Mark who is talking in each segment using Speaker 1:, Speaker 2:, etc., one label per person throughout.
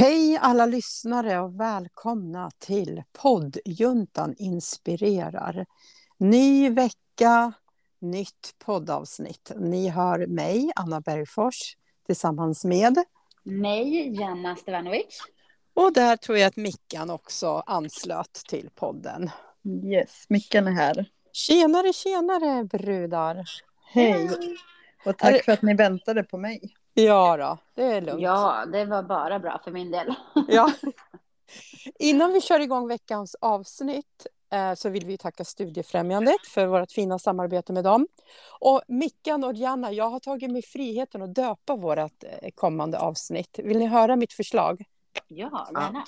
Speaker 1: Hej alla lyssnare och välkomna till poddjuntan inspirerar. Ny vecka, nytt poddavsnitt. Ni hör mig, Anna Bergfors, tillsammans med
Speaker 2: mig, Janna Stevanovic.
Speaker 1: Och där tror jag att Mickan också anslöt till podden.
Speaker 3: Yes, Mickan är här.
Speaker 1: Tjenare, tjenare brudar.
Speaker 3: Hej. Och tack för att ni väntade på mig.
Speaker 1: Ja då, det är lugnt.
Speaker 2: Ja, det var bara bra för min del.
Speaker 1: ja. Innan vi kör igång veckans avsnitt eh, så vill vi tacka Studiefrämjandet för vårt fina samarbete med dem. Och Mickan och Janna, jag har tagit mig friheten att döpa vårt eh, kommande avsnitt. Vill ni höra mitt förslag?
Speaker 2: Ja, gärna.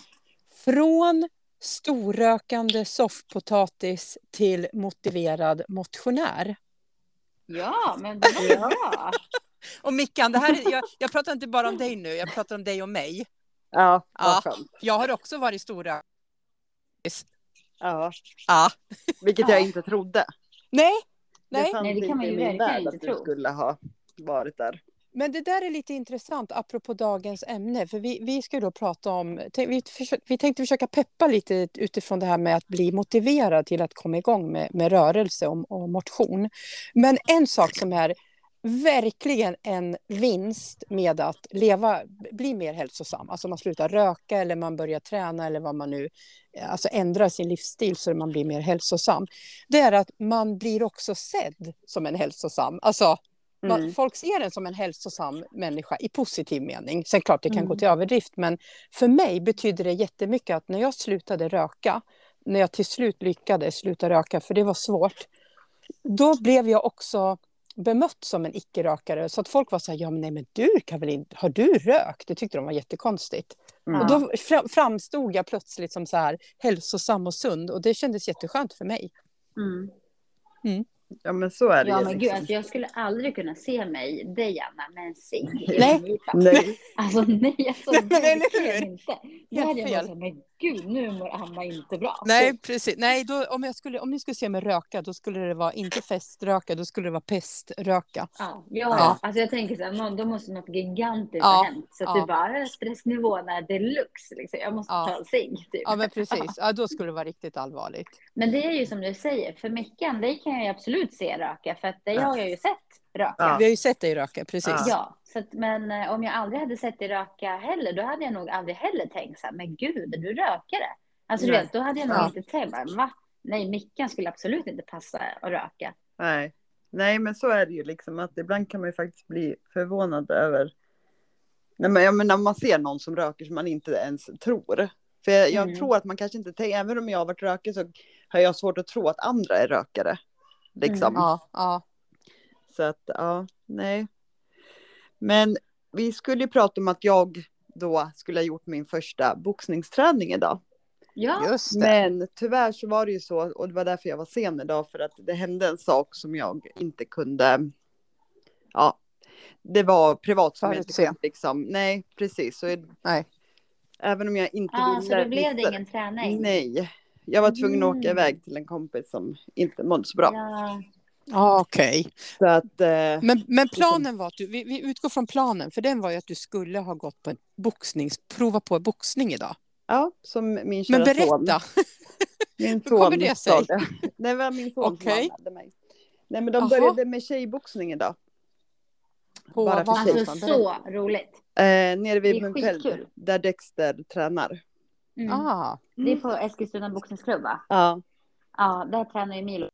Speaker 1: Från storrökande soffpotatis till motiverad motionär.
Speaker 2: Ja, men det var bra.
Speaker 1: Och Mickan, det här är, jag, jag pratar inte bara om dig nu, jag pratar om dig och mig.
Speaker 3: Ja,
Speaker 1: ja Jag har också varit stora.
Speaker 3: Ja.
Speaker 1: ja.
Speaker 3: Vilket jag inte trodde.
Speaker 1: Nej.
Speaker 3: Nej.
Speaker 2: Det, Nej, det kan man ju verkligen inte tro.
Speaker 3: att du skulle ha varit där.
Speaker 1: Men det där är lite intressant apropå dagens ämne. För vi, vi ska då prata om, vi, vi tänkte försöka peppa lite utifrån det här med att bli motiverad till att komma igång med, med rörelse och, och motion. Men en sak som är verkligen en vinst med att leva, bli mer hälsosam. Alltså man slutar röka eller man börjar träna eller vad man nu, alltså ändrar sin livsstil så att man blir mer hälsosam. Det är att man blir också sedd som en hälsosam. Alltså man, mm. folk ser en som en hälsosam människa i positiv mening. Sen klart det kan mm. gå till överdrift men för mig betyder det jättemycket att när jag slutade röka, när jag till slut lyckades sluta röka för det var svårt, då blev jag också bemött som en icke-rökare. Så att folk var så här, ja men nej men du kan väl inte, har du rökt? Det tyckte de var jättekonstigt. Mm. Och då framstod jag plötsligt som så här hälsosam och sund och det kändes jätteskönt för mig.
Speaker 2: Mm.
Speaker 3: Mm. Ja men så är det
Speaker 2: Ja men
Speaker 3: liksom.
Speaker 2: gud, alltså, jag skulle aldrig kunna se mig, dig Anna, med en cigg i
Speaker 1: nej.
Speaker 3: nej.
Speaker 2: Alltså nej, alltså,
Speaker 1: hur?
Speaker 2: inte. Det hade jag sagt, men gud nu mår Anna inte bra.
Speaker 1: Nej precis, nej då, om, jag skulle, om ni skulle se mig röka då skulle det vara inte feströka, då skulle det vara peströka.
Speaker 2: Ja, ja, ja. alltså jag tänker så här, då måste något gigantiskt ha hänt. Så att ja. det bara stressnivån är deluxe liksom. Jag måste ja. ta en cigg. Typ.
Speaker 1: Ja men precis, ja, då skulle det vara riktigt allvarligt.
Speaker 2: Men det är ju som du säger, för Mickan, det kan jag ju absolut se röka, för att det har jag ju sett röka.
Speaker 1: Ja. Vi har ju sett dig röka, precis.
Speaker 2: Ja, så att, men eh, om jag aldrig hade sett dig röka heller, då hade jag nog aldrig heller tänkt så här, men gud, du rökare. Alltså du vet, då hade jag nog ja. inte tänkt, va? Nej, Mickan skulle absolut inte passa att röka.
Speaker 3: Nej. Nej, men så är det ju liksom att ibland kan man ju faktiskt bli förvånad över Nej, men jag menar, man ser någon som röker som man inte ens tror. För jag, jag mm. tror att man kanske inte tänker, även om jag har varit rökare så har jag svårt att tro att andra är rökare. Liksom.
Speaker 1: Mm, ja, ja.
Speaker 3: Så att, ja, nej. Men vi skulle ju prata om att jag då skulle ha gjort min första boxningsträning idag.
Speaker 2: Ja,
Speaker 1: just
Speaker 3: det. Men tyvärr så var det ju så, och det var därför jag var sen idag, för att det hände en sak som jag inte kunde, ja, det var privat som jag inte kunde liksom, nej, precis. Så,
Speaker 1: nej.
Speaker 3: Även om jag inte
Speaker 2: ah, ville. Så då blev det ingen träning?
Speaker 3: Nej, jag var tvungen att åka mm. iväg till en kompis som inte mådde så bra.
Speaker 2: Ja.
Speaker 1: Ah, Okej.
Speaker 3: Okay. Eh,
Speaker 1: men, men planen var att du, vi, vi, utgår från planen, för den var ju att du skulle ha gått på en boxnings, prova på boxning idag.
Speaker 3: Ja, som min kära
Speaker 1: Men berätta.
Speaker 3: Son. Min
Speaker 1: son Hur kommer det sig?
Speaker 3: Det. det var min son
Speaker 1: okay.
Speaker 3: som anmälde mig. Nej, men de Aha. började med tjejboxning idag.
Speaker 2: På Bara för alltså så roligt.
Speaker 3: Eh, nere vid Munkfäll, där Dexter tränar.
Speaker 1: Mm. Ah.
Speaker 2: Det är på Eskilstuna boxningsklubb va?
Speaker 3: Ja.
Speaker 2: Ja, där tränar ju Milo.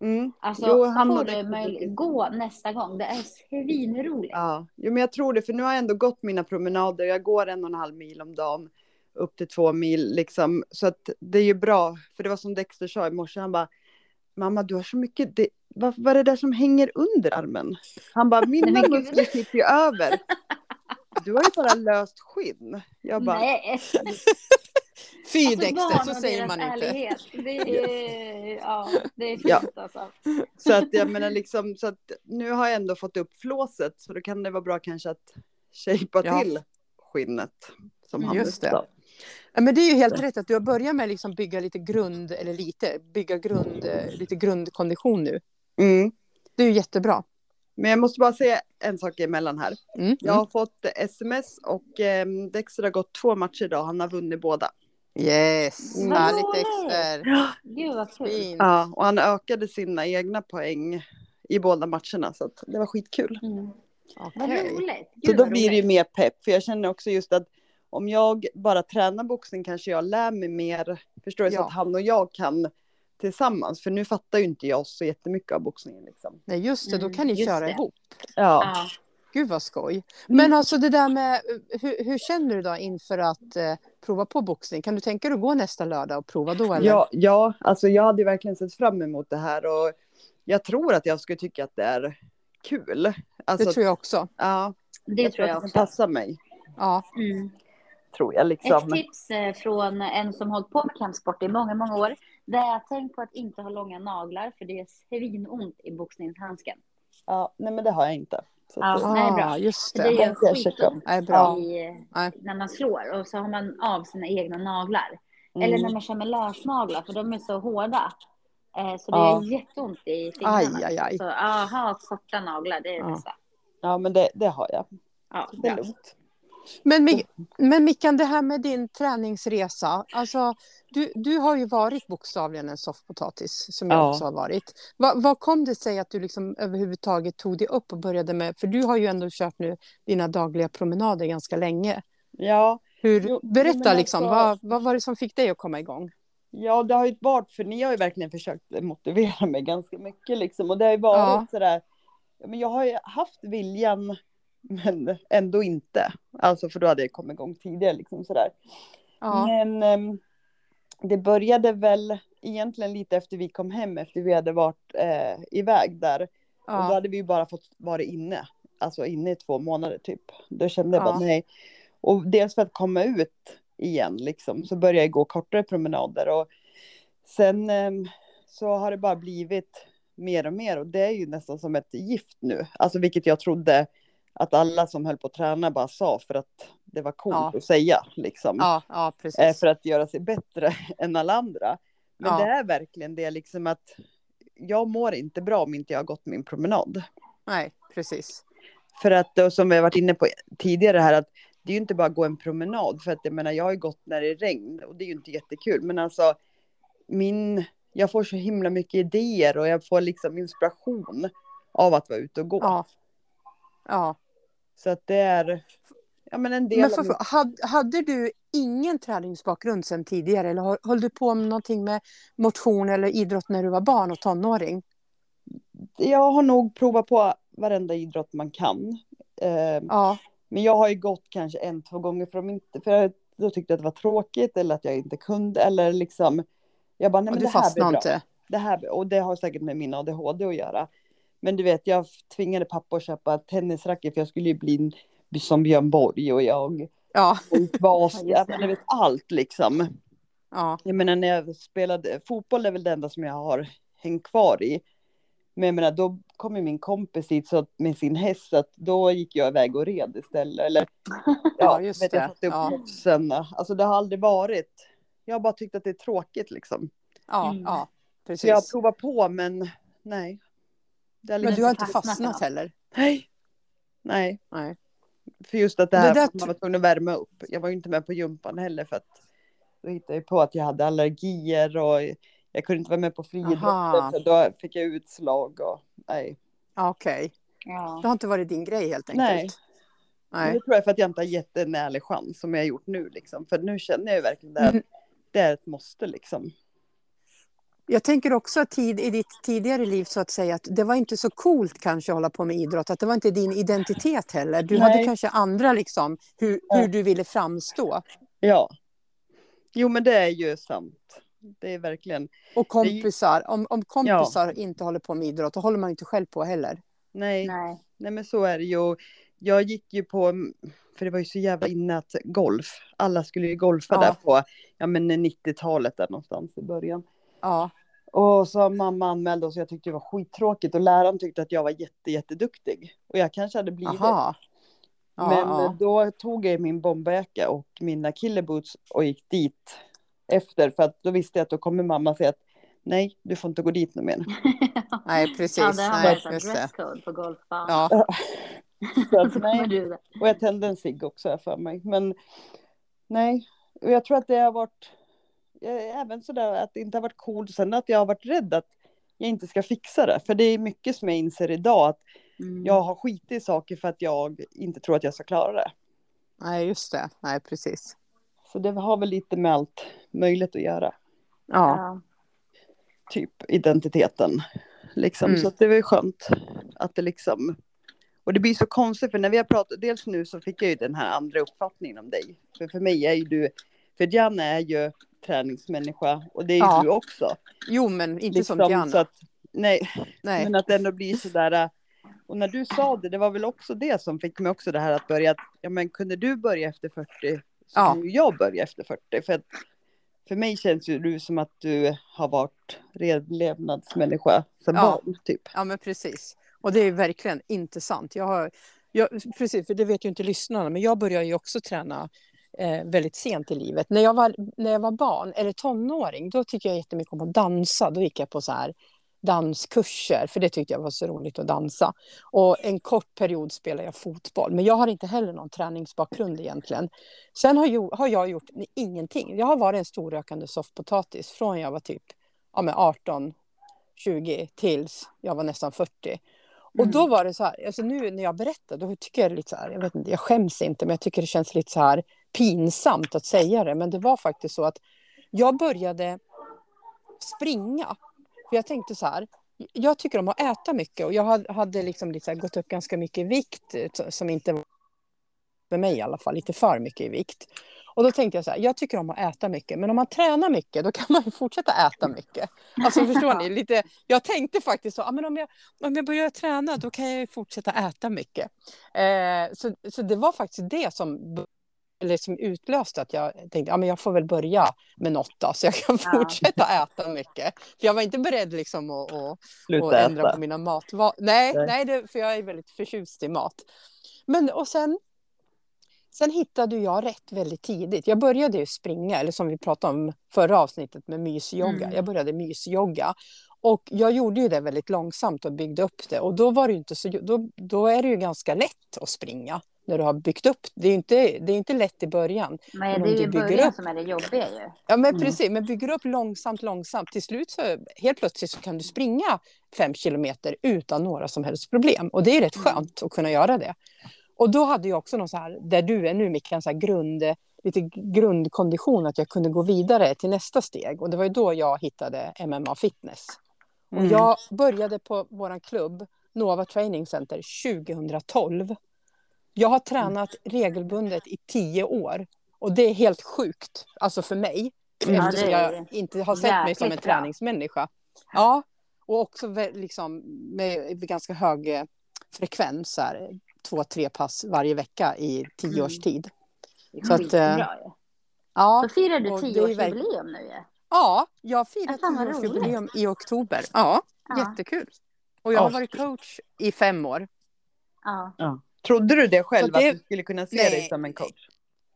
Speaker 3: Mm.
Speaker 2: Alltså, jo, han får du möjlighet, gå nästa gång. Det är svinroligt.
Speaker 3: Ja, jo, men jag tror det, för nu har jag ändå gått mina promenader. Jag går en och en halv mil om dagen, upp till två mil liksom. Så att det är ju bra, för det var som Dexter sa i morse, han bara, mamma du har så mycket, det, vad, är det där som hänger under armen? Han bara, mina muskler sitter ju över. Du har ju bara löst skinn. Jag bara...
Speaker 2: Nej.
Speaker 1: Fy alltså, Dexter, så säger man
Speaker 2: inte. Det är, ja, det är fint ja. alltså.
Speaker 3: Så att jag menar liksom, så att nu har jag ändå fått upp flåset, så då kan det vara bra kanske att shapea ja. till skinnet. Som han
Speaker 1: Just det. Ja, men det är ju helt rätt att du har börjat med att liksom bygga lite grund, eller lite, bygga grund, lite grundkondition nu.
Speaker 3: Mm.
Speaker 1: Det är ju jättebra.
Speaker 3: Men jag måste bara säga en sak emellan här.
Speaker 1: Mm.
Speaker 3: Jag har fått sms och eh, Dexter har gått två matcher idag. Han har vunnit båda.
Speaker 1: Yes,
Speaker 3: Mm.
Speaker 1: härligt
Speaker 2: Vad roligt.
Speaker 1: Dexter.
Speaker 2: Gud vad kul.
Speaker 1: Fint.
Speaker 3: Ja, och han ökade sina egna poäng i båda matcherna. Så att det var skitkul.
Speaker 2: Mm. Vad
Speaker 1: Okej.
Speaker 2: roligt.
Speaker 3: Så
Speaker 2: Gud,
Speaker 3: då
Speaker 2: vad
Speaker 3: blir det ju
Speaker 2: roligt.
Speaker 3: mer pepp. För jag känner också just att om jag bara tränar boxning kanske jag lär mig mer. Förstår du? Så
Speaker 1: Ja.
Speaker 3: att han och jag kan tillsammans. För nu fattar ju inte jag så jättemycket av boxningen. Liksom.
Speaker 1: Nej, just det, då
Speaker 2: Mm,
Speaker 1: kan ni
Speaker 2: just
Speaker 1: köra
Speaker 2: det.
Speaker 1: ihop.
Speaker 3: Ja.
Speaker 2: Ja.
Speaker 1: Gud vad skoj.
Speaker 3: Mm.
Speaker 1: Men alltså det där med, hur, hur känner du då inför att eh, prova på boxning? Kan du tänka dig att gå nästa lördag och prova då? Eller?
Speaker 3: Ja, ja, alltså jag hade verkligen sett fram emot det här. Och jag tror att jag skulle tycka att det är kul. Alltså,
Speaker 1: det tror jag också.
Speaker 3: Ja,
Speaker 2: Det tror jag
Speaker 3: att det
Speaker 2: också.
Speaker 3: passar mig.
Speaker 1: Ja,
Speaker 2: Mm.
Speaker 3: Tror jag
Speaker 2: Ett
Speaker 3: liksom.
Speaker 2: tips eh, från en som hållit på med kampsport i många, många år. Det är att tänk på att inte ha långa naglar för det är svinont i boxningshandsken.
Speaker 3: Ja, nej men det har jag inte. Så
Speaker 2: Ja.
Speaker 3: att,
Speaker 2: nej, bra.
Speaker 1: ah, just
Speaker 2: det
Speaker 1: det.
Speaker 2: gör skitont
Speaker 1: Nej, bra.
Speaker 2: i,
Speaker 1: Nej.
Speaker 2: när man slår och så har man av sina egna naglar.
Speaker 3: mm.
Speaker 2: Eller när man kör med lösnaglar för de är så hårda. Eh, så det
Speaker 3: Ja.
Speaker 2: gör jätteont i fingrarna.
Speaker 1: Aj, aj, aj.
Speaker 2: Så aha, korta naglar, det är det
Speaker 1: Ja.
Speaker 2: bästa.
Speaker 3: Ja, men det, det har jag.
Speaker 2: Ja,
Speaker 3: Det är lugnt.
Speaker 1: Men, Mi- men Mickan, det här med din träningsresa. Alltså, du, du har ju varit bokstavligen en soffpotatis som jag
Speaker 3: Ja.
Speaker 1: också har varit. Va, vad kom det sig att du liksom överhuvudtaget tog dig upp och började med, för du har ju ändå kört nu dina dagliga promenader ganska länge.
Speaker 3: Ja,
Speaker 1: Hur,
Speaker 3: Jo,
Speaker 1: berätta liksom,
Speaker 3: alltså-
Speaker 1: vad, vad var det som fick dig att komma igång?
Speaker 3: ja, det har ju varit, för ni har ju verkligen försökt motivera mig ganska mycket liksom. Och det har ju varit
Speaker 1: Ja.
Speaker 3: sådär, men jag har ju haft viljan, men ändå inte. Alltså för då hade jag kommit igång tidigare liksom sådär.
Speaker 1: Ja,
Speaker 3: Men ehm, det började väl egentligen lite efter vi kom hem, efter vi hade varit eh, iväg där. Och då
Speaker 1: ja,
Speaker 3: hade vi ju bara fått vara inne, alltså inne i två månader typ. Då kände jag
Speaker 1: Ja.
Speaker 3: bara nej. Och dels för att komma ut igen liksom, så började jag gå kortare promenader. Och sen ehm, så har det bara blivit mer och mer och det är ju nästan som ett gift nu. Alltså vilket jag trodde att alla som höll på att träna bara sa för att det var coolt
Speaker 1: Ja.
Speaker 3: att säga liksom.
Speaker 1: ja, ja
Speaker 3: Eh, för att göra sig bättre än alla andra. Men det är verkligen det liksom att jag mår inte bra om inte jag har gått min promenad.
Speaker 1: Nej, precis.
Speaker 3: För att, och som vi har varit inne på tidigare här, att det är ju inte bara att gå en promenad. För att jag menar, jag har ju gått när det är regn och det är ju inte jättekul. Men alltså, min, jag får så himla mycket idéer och jag får liksom inspiration av att vara ute och gå.
Speaker 1: Ja. Ja.
Speaker 3: Så att det är, ja men en del
Speaker 1: Men
Speaker 3: av
Speaker 1: för,
Speaker 3: mitt-
Speaker 1: hade, hade du ingen träningsbakgrund sedan tidigare eller höll, du på med någonting med motion eller idrott när du var barn och tonåring?
Speaker 3: Jag har nog provat på varenda idrott man kan. Eh,
Speaker 1: Ja,
Speaker 3: Men jag har ju gått kanske en, två gånger för, de inte, för jag då tyckte att det var tråkigt eller att jag inte kunde eller liksom. Jag bara, nej men det här blir bra.
Speaker 1: inte.
Speaker 3: Det här, och det har säkert med min ADHD att göra. Men du vet, jag tvingade pappa att köpa tennisracket för jag skulle ju bli som Björn Borg och jag.
Speaker 1: Ja,
Speaker 3: Och bas,
Speaker 2: Ja,
Speaker 3: jag vet allt liksom.
Speaker 1: ja,
Speaker 3: Jag menar när jag spelade fotboll är väl det enda som jag har hängt kvar i. Men jag menar då kom ju min kompis hit så att, med sin häst så att då gick jag iväg och red istället. Eller
Speaker 1: Ja, just
Speaker 3: vet,
Speaker 1: det.
Speaker 3: Jag satte upp
Speaker 1: Ja.
Speaker 3: tofsen. Alltså det har aldrig varit. Jag har bara tyckt att det är tråkigt liksom.
Speaker 1: ja,
Speaker 2: Mm.
Speaker 1: ja
Speaker 3: Så jag har
Speaker 1: precis.
Speaker 3: provat på men nej. Det
Speaker 1: Men
Speaker 3: liksom,
Speaker 1: du har inte
Speaker 2: fastnat
Speaker 1: heller?
Speaker 3: nej. Nej,
Speaker 1: Nej.
Speaker 3: för just att det
Speaker 1: Det
Speaker 3: här att man var tvungen att värma upp. Jag var ju inte med på gympan heller för att då hittade jag på att jag hade allergier och jag kunde inte vara med på friidrotten för då fick jag utslag och nej.
Speaker 1: Okej,
Speaker 2: Ja.
Speaker 1: det har inte varit din grej helt
Speaker 3: Nej.
Speaker 1: enkelt?
Speaker 3: Men
Speaker 1: Nej.
Speaker 3: Det tror jag för att jag inte har gett en ärlig chans som jag har gjort nu liksom. För nu känner jag ju verkligen det.
Speaker 1: Mm.
Speaker 3: Det är ett måste liksom.
Speaker 1: Jag tänker också att tid, i ditt tidigare liv så att säga att det var inte så coolt kanske att hålla på med idrott, att det var inte din identitet heller. Du
Speaker 3: Nej.
Speaker 1: hade kanske andra liksom, hur,
Speaker 3: Ja.
Speaker 1: hur du ville framstå.
Speaker 3: Ja. Jo men det är ju sant. Det är verkligen.
Speaker 1: Och kompisar, om, om kompisar
Speaker 3: Ja.
Speaker 1: inte håller på med idrott, då håller man inte själv på heller.
Speaker 3: Nej. Nej,
Speaker 2: Nej.
Speaker 3: men så är det ju. Jag gick ju på. För det var ju så jävla inne att golf. Alla skulle ju golfa
Speaker 1: Ja.
Speaker 3: där på. Ja men 90-talet där någonstans i början.
Speaker 1: Ja,
Speaker 3: Och så mamma anmälde oss. Jag tyckte det var skittråkigt. Och läraren tyckte att jag var jätte jätteduktig. Och jag kanske hade blivit.
Speaker 1: aha. Ja,
Speaker 3: Men
Speaker 1: ja.
Speaker 3: då tog jag min bomberjacka och mina killeboots och gick dit efter för att då visste jag att då kommer mamma säga att nej, du får inte gå dit nu mer.
Speaker 1: Nej, precis.
Speaker 2: Ja, det har
Speaker 1: det.
Speaker 2: dresscode på golfbanan.
Speaker 1: Ja,
Speaker 3: Så att, nej. Och jag tände en cigg också för mig. Men nej, och jag tror att det har varit eh, även sådär att det inte har varit coolt. Sen att jag har varit rädd att jag inte ska fixa det. För det är mycket som jag inser idag att
Speaker 2: Mm.
Speaker 3: jag har skitit i saker för att jag inte tror att jag ska klara det.
Speaker 1: nej, just det. Nej, precis.
Speaker 3: Så det har väl lite med allt möjligt att göra.
Speaker 1: Ja.
Speaker 3: Typ identiteten. Liksom.
Speaker 1: Mm.
Speaker 3: Så att det var ju skönt att det liksom. Och det blir så konstigt för när vi har pratat, dels nu så fick jag ju den här andra uppfattningen om dig. För för mig är ju du, för Janne är ju träningsmänniska och det är ju
Speaker 1: Ja.
Speaker 3: du också.
Speaker 1: jo, men inte
Speaker 3: Liksom,
Speaker 1: som Diana.
Speaker 3: så att, nej,
Speaker 1: Nej.
Speaker 3: men att det ändå blir sådär. Och när du sa det, det var väl också det som fick mig också det här att börja, att, ja men kunde du börja efter 40 så
Speaker 1: Ja.
Speaker 3: kan jag börja efter 40. För, att, för mig känns ju du som att du har varit redlevnadsmänniska som
Speaker 1: Ja.
Speaker 3: barn, typ.
Speaker 1: Ja, men precis. Och det är verkligen inte sant. Jag har, jag, precis, för det vet ju inte lyssnarna, men jag började ju också träna eh, väldigt sent i livet. När jag, var, när jag var barn, eller tonåring, då tyckte jag jättemycket om att dansa. Då gick jag på så här danskurser, för det tyckte jag var så roligt att dansa. Och en kort period spelade jag fotboll, men jag har inte heller någon träningsbakgrund egentligen. Sen har, jo, har jag gjort ingenting. Jag har varit en storrökande soffpotatis från jag var typ ja, men 18, 20 tills jag var nästan 40. Och
Speaker 3: Mm.
Speaker 1: då var det så här, alltså nu när jag berättar, då tycker jag lite så här, jag vet inte, jag skäms inte, men jag tycker det känns lite så här pinsamt att säga det. Men det var faktiskt så att jag började springa. För jag tänkte så här, jag tycker om att äta mycket och jag hade- liksom lite gått upp ganska mycket i vikt, eh, som inte var för mig i alla fall, lite för mycket i vikt. Och då tänkte jag så här, jag tycker om att äta mycket, men om man tränar mycket då kan man ju fortsätta äta mycket. Alltså förstår ni? Lite, jag tänkte faktiskt så, ja, men om, jag, om jag börjar träna då kan jag ju fortsätta äta mycket. Eh, så, så det var faktiskt det som, eller som utlöste att jag tänkte, ja men jag får väl börja med något då, så jag kan
Speaker 2: Ja.
Speaker 1: fortsätta äta mycket. För jag var inte beredd liksom att, att
Speaker 3: Sluta
Speaker 1: ändra
Speaker 3: äta.
Speaker 1: på mina matvanor. Nej,
Speaker 3: Nej.
Speaker 1: nej. det, för jag är väldigt förtjust i mat. Men och sen, sen hittade jag rätt väldigt tidigt. Jag började ju springa, eller som vi pratade om förra avsnittet med mysjogga.
Speaker 2: Mm.
Speaker 1: Jag började mysjogga. Och jag gjorde ju det väldigt långsamt och byggde upp det. Och då var det inte så, då, då är det ju ganska lätt att springa. När du har byggt upp. Det är inte, det är inte lätt i början.
Speaker 2: Men
Speaker 1: Men
Speaker 2: det är ju början
Speaker 1: upp-
Speaker 2: som är det jobbiga ju.
Speaker 1: Ja men
Speaker 3: Mm.
Speaker 1: precis, men bygger upp långsamt, långsamt. Till slut så helt plötsligt så kan du springa fem kilometer utan några som helst problem. Och det är rätt
Speaker 2: Mm.
Speaker 1: skönt att kunna göra det. Och då hade jag också någon så här, där du är nu Micke, en så här grund, lite grundkondition att jag kunde gå vidare till nästa steg. Och det var ju då jag hittade MMA Fitness. Och
Speaker 3: Mm.
Speaker 1: jag började på våran klubb, Nova Training Center, 2012. Jag har tränat regelbundet i tio år. Och det är helt sjukt, alltså för mig.
Speaker 3: Mm.
Speaker 1: Eftersom jag inte har sett mig som en träningsmänniska. Ja, och också liksom med ganska hög eh, frekvens, här, två, tre pass varje vecka i tio
Speaker 2: Mm.
Speaker 1: års tid.
Speaker 2: Det är
Speaker 1: Så att, eh. Ja,
Speaker 2: Då firar du tioårsjubileum nu ju.
Speaker 1: ja jag firar tioårsjubileum i oktober. Ja,
Speaker 2: Ja.
Speaker 1: jättekul. Och jag har varit coach i fem år.
Speaker 2: Ja.
Speaker 3: Trodde du det själv,
Speaker 1: det-
Speaker 3: att du skulle kunna se
Speaker 1: Nej.
Speaker 3: dig som en coach?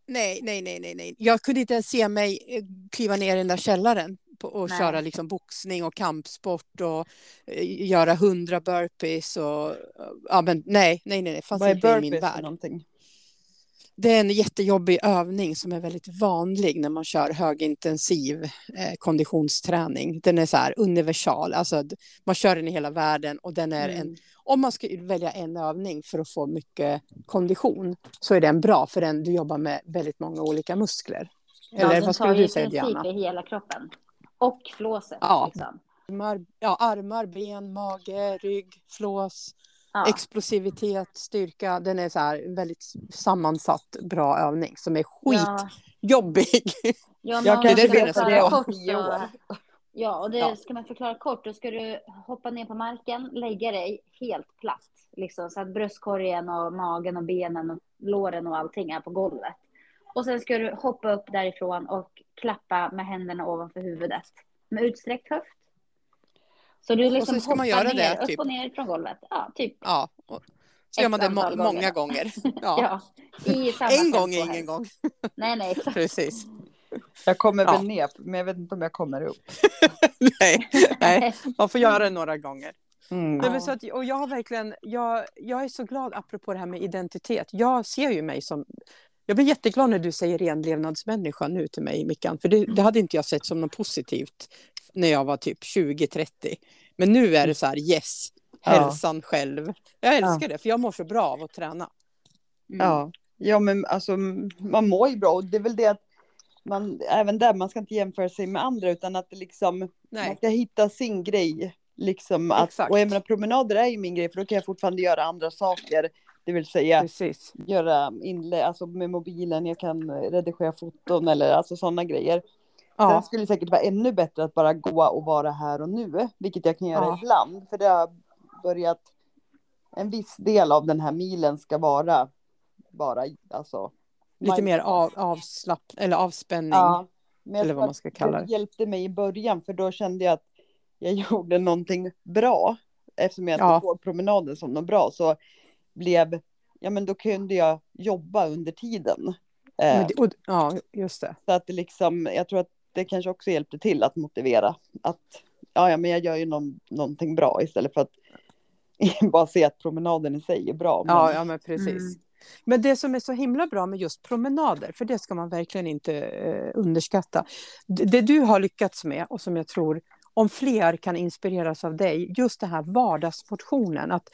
Speaker 1: Nej, nej, nej, nej, nej. Jag kunde inte ens se mig eh, kliva ner i den där källaren och
Speaker 2: Nej.
Speaker 1: köra liksom boxning och kampsport och eh, göra hundra burpees och ja, men nej, nej, nej, det fanns
Speaker 3: Vad
Speaker 1: inte i min värld.
Speaker 3: någonting?
Speaker 1: Det är en jättejobbig övning som är väldigt vanlig när man kör högintensiv eh, konditionsträning. Den är så här universal, alltså man kör den i hela världen och den är en
Speaker 2: Mm.
Speaker 1: om man ska välja en övning för att få mycket kondition så är den bra för den du jobbar med väldigt många olika muskler.
Speaker 2: Ja,
Speaker 1: Eller
Speaker 2: den
Speaker 1: vad
Speaker 2: tar
Speaker 1: skulle du
Speaker 2: i
Speaker 1: säga
Speaker 2: princip
Speaker 1: Diana?
Speaker 2: i hela kroppen. Och flåset.
Speaker 1: Ja.
Speaker 2: Liksom.
Speaker 1: Armar, ja, armar, ben, mage, rygg, flås,
Speaker 2: Ja.
Speaker 1: explosivitet, styrka. Den är så här väldigt sammansatt bra övning som är skitjobbig.
Speaker 2: Ja,
Speaker 3: Jag kan
Speaker 1: det
Speaker 2: förklara
Speaker 1: det
Speaker 3: om tio år.
Speaker 2: Ja, och det
Speaker 1: Ja.
Speaker 2: ska man förklara kort, då ska du hoppa ner på marken, lägga dig helt platt, liksom, så att bröstkorgen och magen och benen och låren och allting är på golvet. Och sen ska du hoppa upp därifrån och klappa med händerna ovanför huvudet med utsträckt höft. Så du liksom
Speaker 1: så ska man göra
Speaker 2: ner,
Speaker 1: det,
Speaker 2: upp
Speaker 1: typ.
Speaker 2: och ner från golvet. Ja, typ.
Speaker 1: Ja, och så gör man det må- många
Speaker 2: gånger.
Speaker 1: Ja.
Speaker 2: Ja. I samma
Speaker 1: En gång är ingen gång.
Speaker 2: Nej, nej, exakt.
Speaker 1: Precis.
Speaker 3: Jag kommer
Speaker 1: Ja.
Speaker 3: väl ner, men jag vet inte om jag kommer upp.
Speaker 1: nej, nej, man får göra det några gånger.
Speaker 3: Mm.
Speaker 1: Nej, så att, och jag har verkligen, jag, jag är så glad apropå det här med identitet. Jag ser ju mig som, jag blir jätteglad när du säger renlevnadsmänniska nu till mig Mickan, för det, det hade inte jag sett som något positivt när jag var typ 20-30. Men nu är det så här, yes,
Speaker 3: Ja.
Speaker 1: hälsan själv. Jag älskar det, för jag mår så bra av att träna.
Speaker 2: Mm.
Speaker 3: Ja. ja, men alltså man mår ju bra och det är väl det att man, även där, man ska inte jämföra sig med andra utan att liksom, man
Speaker 1: Nej,
Speaker 3: ska hitta sin grej. Liksom att,
Speaker 1: Exakt.
Speaker 3: och jag menar promenader är ju min grej för då kan jag fortfarande göra andra saker. Det vill säga
Speaker 1: precis.
Speaker 3: göra inlä, alltså med mobilen, jag kan redigera foton eller alltså sådana grejer. Sen
Speaker 1: Ja,
Speaker 3: skulle det säkert vara ännu bättre att bara gå och vara här och nu, vilket jag kan göra
Speaker 1: Ja.
Speaker 3: ibland. För det har börjat, en viss del av den här milen ska vara bara, alltså.
Speaker 1: lite mer av, avslapp, eller avspänning.
Speaker 3: Ja, men
Speaker 1: eller vad man ska kalla
Speaker 3: det
Speaker 1: det.
Speaker 3: hjälpte mig i början, för då kände jag att jag gjorde någonting bra. Eftersom jag
Speaker 1: Ja.
Speaker 3: får promenaden som något bra så blev, ja men då kunde jag jobba under tiden. Eh,
Speaker 1: det, och, ja, just det.
Speaker 3: Så att det liksom, jag tror att det kanske också hjälpte till att motivera. Att ja, ja men jag gör ju någon, någonting bra istället för att bara se att promenaden i sig är bra. Men,
Speaker 1: Ja, ja men precis.
Speaker 2: Mm.
Speaker 1: Men det som är så himla bra med just promenader, för det ska man verkligen inte eh, underskatta. Det, det du har lyckats med och som jag tror, om fler kan inspireras av dig, just det här vardagsmotionen. Att,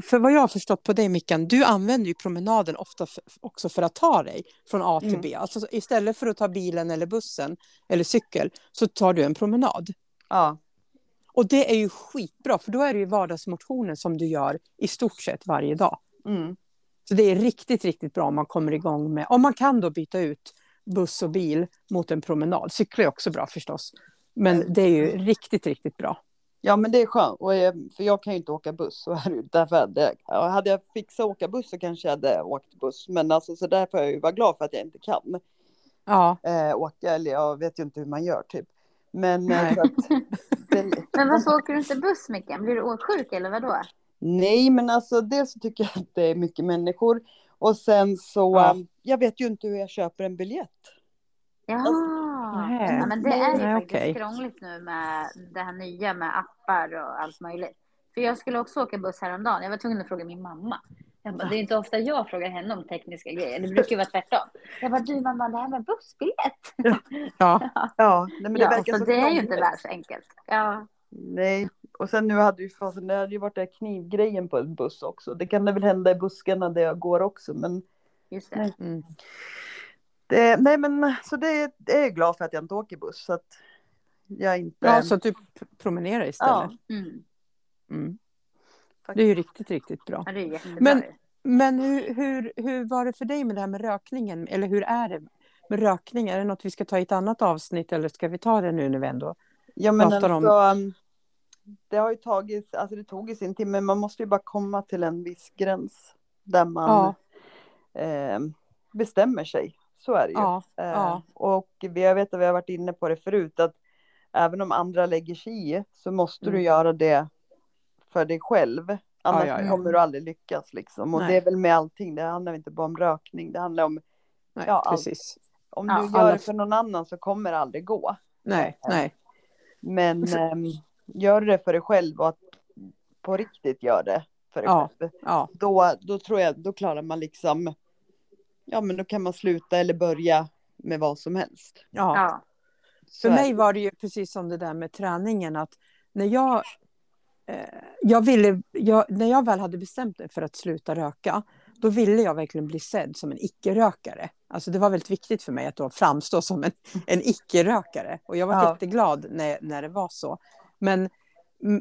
Speaker 1: för vad jag har förstått på dig Mickan, du använder ju promenaden ofta f- också för att ta dig från A till
Speaker 3: Mm.
Speaker 1: B. Alltså istället för att ta bilen eller bussen eller cykel så tar du en promenad.
Speaker 3: ja,
Speaker 1: Och det är ju skitbra, för då är det ju vardagsmotionen som du gör i stort sett varje dag.
Speaker 3: mm,
Speaker 1: Så det är riktigt, riktigt bra om man kommer igång med, om man kan då byta ut buss och bil mot en promenad. Cykla är också bra förstås. Men det är ju riktigt, riktigt bra.
Speaker 3: Ja men det är skönt. Och, jag- för jag kan ju inte åka buss. Så är det, ju. därför att det, hade jag fixat åka buss så kanske jag hade åkt buss. Men alltså, så därför är jag ju vara glad för att jag inte kan
Speaker 1: Ja,
Speaker 3: eh, åka. Eller jag vet ju inte hur man gör typ. Men
Speaker 1: Nej.
Speaker 3: eh, så att, det,
Speaker 2: Men varför åker du inte buss Mickan? Blir du åksjuk eller vadå?
Speaker 3: Nej, men alltså dels så tycker jag att det är mycket människor. Och sen så,
Speaker 1: Ja.
Speaker 3: jag vet ju inte hur jag köper en biljett.
Speaker 2: Ja,
Speaker 1: Nej.
Speaker 2: ja men det är ju
Speaker 1: Nej,
Speaker 2: faktiskt
Speaker 1: okej.
Speaker 2: krångligt nu med det här nya med appar och allt möjligt. För jag skulle också åka buss häromdagen. Jag var tvungen att fråga min mamma. Jag bara, det är inte ofta jag frågar henne om tekniska grejer. Det brukar ju vara tvärtom. Jag bara, du mamma, det här med bussbiljett.
Speaker 1: ja,
Speaker 3: Ja, nej, men det
Speaker 2: ja,
Speaker 3: verkar
Speaker 2: så
Speaker 3: så
Speaker 2: det är ju inte värst enkelt. Ja,
Speaker 3: Nej, och sen nu hade ju fasen, det hade ju varit den knivgrejen på en buss också. Det kan det väl hända i buskarna där jag går också, men
Speaker 2: just det.
Speaker 1: Mm.
Speaker 3: Det, nej men så det, det är jag glad för att jag inte åker buss. Så att jag inte...
Speaker 1: ja så att du promenerar istället.
Speaker 3: Ja.
Speaker 2: Mm.
Speaker 1: Mm. Det är ju riktigt, riktigt bra.
Speaker 2: Ja, det är jättebra.
Speaker 1: Men-. Men hur, hur, hur var det för dig med det här med rökningen? Eller hur är det med rökning? Är det något vi ska ta i ett annat avsnitt eller ska vi ta det nu när vi ändå...
Speaker 3: Ja men
Speaker 1: pratar om-
Speaker 3: alltså, um, det har ju tagit, alltså det tog ju sin tid, men man måste ju bara komma till en viss gräns där man
Speaker 1: Ja,
Speaker 3: eh, bestämmer sig. Så är det ju.
Speaker 1: ja,
Speaker 3: Eh,
Speaker 1: ja.
Speaker 3: Och vi, jag vet att vi har varit inne på det förut, att även om andra lägger sig i så måste
Speaker 1: Mm.
Speaker 3: du göra det för dig själv. Annars
Speaker 1: ja,
Speaker 3: kommer du aldrig lyckas liksom. Och
Speaker 1: Nej.
Speaker 3: det är väl med allting, det handlar inte bara om rökning, det handlar om,
Speaker 1: Nej,
Speaker 3: Ja, allt.
Speaker 1: precis.
Speaker 3: om du gör
Speaker 1: alla-
Speaker 3: det för någon annan så kommer det aldrig gå.
Speaker 1: Nej, nej.
Speaker 3: Men äm, gör det för dig själv och att på riktigt gör det för dig
Speaker 1: Ja.
Speaker 3: själv.
Speaker 1: Ja,
Speaker 3: Då, då tror jag, då klarar man liksom, ja men då kan man sluta eller börja med vad som helst.
Speaker 1: ja.
Speaker 2: Ja.
Speaker 1: För mig var det ju precis som det där med träningen att när jag, eh, jag ville, jag, när jag väl hade bestämt mig för att sluta röka, då ville jag verkligen bli sedd som en icke-rökare. Alltså det var väldigt viktigt för mig att då framstå som en, en icke-rökare. Och jag var
Speaker 3: Ja.
Speaker 1: jätteglad när, när det var så. Men,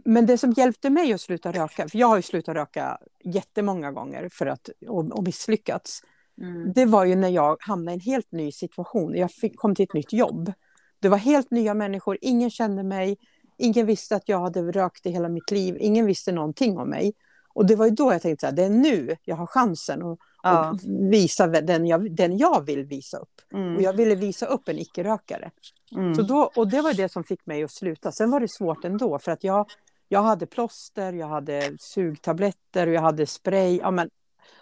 Speaker 1: men det som hjälpte mig att sluta röka, för jag har ju slutat röka jättemånga gånger för att, och, och misslyckats.
Speaker 2: Mm.
Speaker 1: Det var ju när jag hamnade i en helt ny situation. Jag fick, kom till ett nytt jobb. Det var helt nya människor, ingen kände mig. Ingen visste att jag hade rökt i hela mitt liv. Ingen visste någonting om mig. Och det var ju då jag tänkte att det är nu jag har chansen att
Speaker 3: Ja.
Speaker 1: visa den jag, den jag vill visa upp.
Speaker 3: Mm.
Speaker 1: Och jag ville visa upp en icke-rökare.
Speaker 3: Mm.
Speaker 1: Så då, och det var det som fick mig att sluta. Sen var det svårt ändå för att jag, jag hade plåster, jag hade sugtabletter och jag hade spray. Ja, men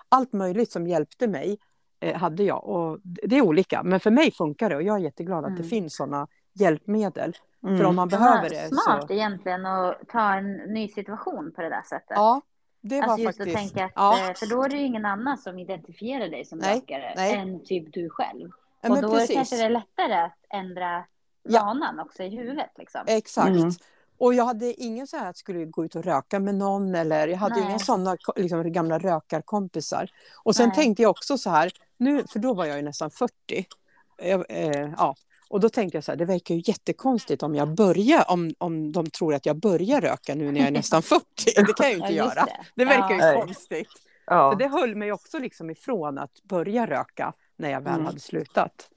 Speaker 1: allt möjligt som hjälpte mig. eh, hade jag. Och det är olika, men för mig funkar det och jag är jätteglad att det
Speaker 2: Mm.
Speaker 1: finns sådana hjälpmedel.
Speaker 3: Mm.
Speaker 1: För om man
Speaker 2: Ja,
Speaker 1: behöver det
Speaker 2: Smart
Speaker 1: så...
Speaker 2: egentligen att ta en ny situation på det där sättet.
Speaker 1: Ja, det var
Speaker 2: alltså just
Speaker 1: faktiskt...
Speaker 2: att tänka att,
Speaker 1: ja,
Speaker 2: eh, för då är det ju ingen annan som identifierar dig som
Speaker 1: Nej,
Speaker 2: rökare
Speaker 1: nej.
Speaker 2: än typ du själv.
Speaker 1: ja,
Speaker 2: och då
Speaker 1: precis.
Speaker 2: kanske det är lättare att ändra
Speaker 1: Ja.
Speaker 2: vanan också i huvudet liksom.
Speaker 1: Exakt.
Speaker 3: Mm.
Speaker 1: Och jag hade ingen så här att jag skulle gå ut och röka med någon eller jag hade
Speaker 2: Nej.
Speaker 1: inga sådana liksom, gamla rökarkompisar. Och sen
Speaker 2: Nej.
Speaker 1: tänkte jag också så här, nu, för då var jag ju nästan 40. Jag, eh, ja. Och då tänkte jag så här, det verkar ju jättekonstigt om jag börjar, om, om de tror att jag börjar röka nu när jag är nästan 40. Det kan jag ju inte
Speaker 2: Ja,
Speaker 1: göra.
Speaker 2: det.
Speaker 1: Det verkar ju
Speaker 3: Ja.
Speaker 1: konstigt.
Speaker 3: Ja.
Speaker 1: Så det höll mig också liksom ifrån att börja röka när jag väl
Speaker 3: Mm.
Speaker 1: hade slutat.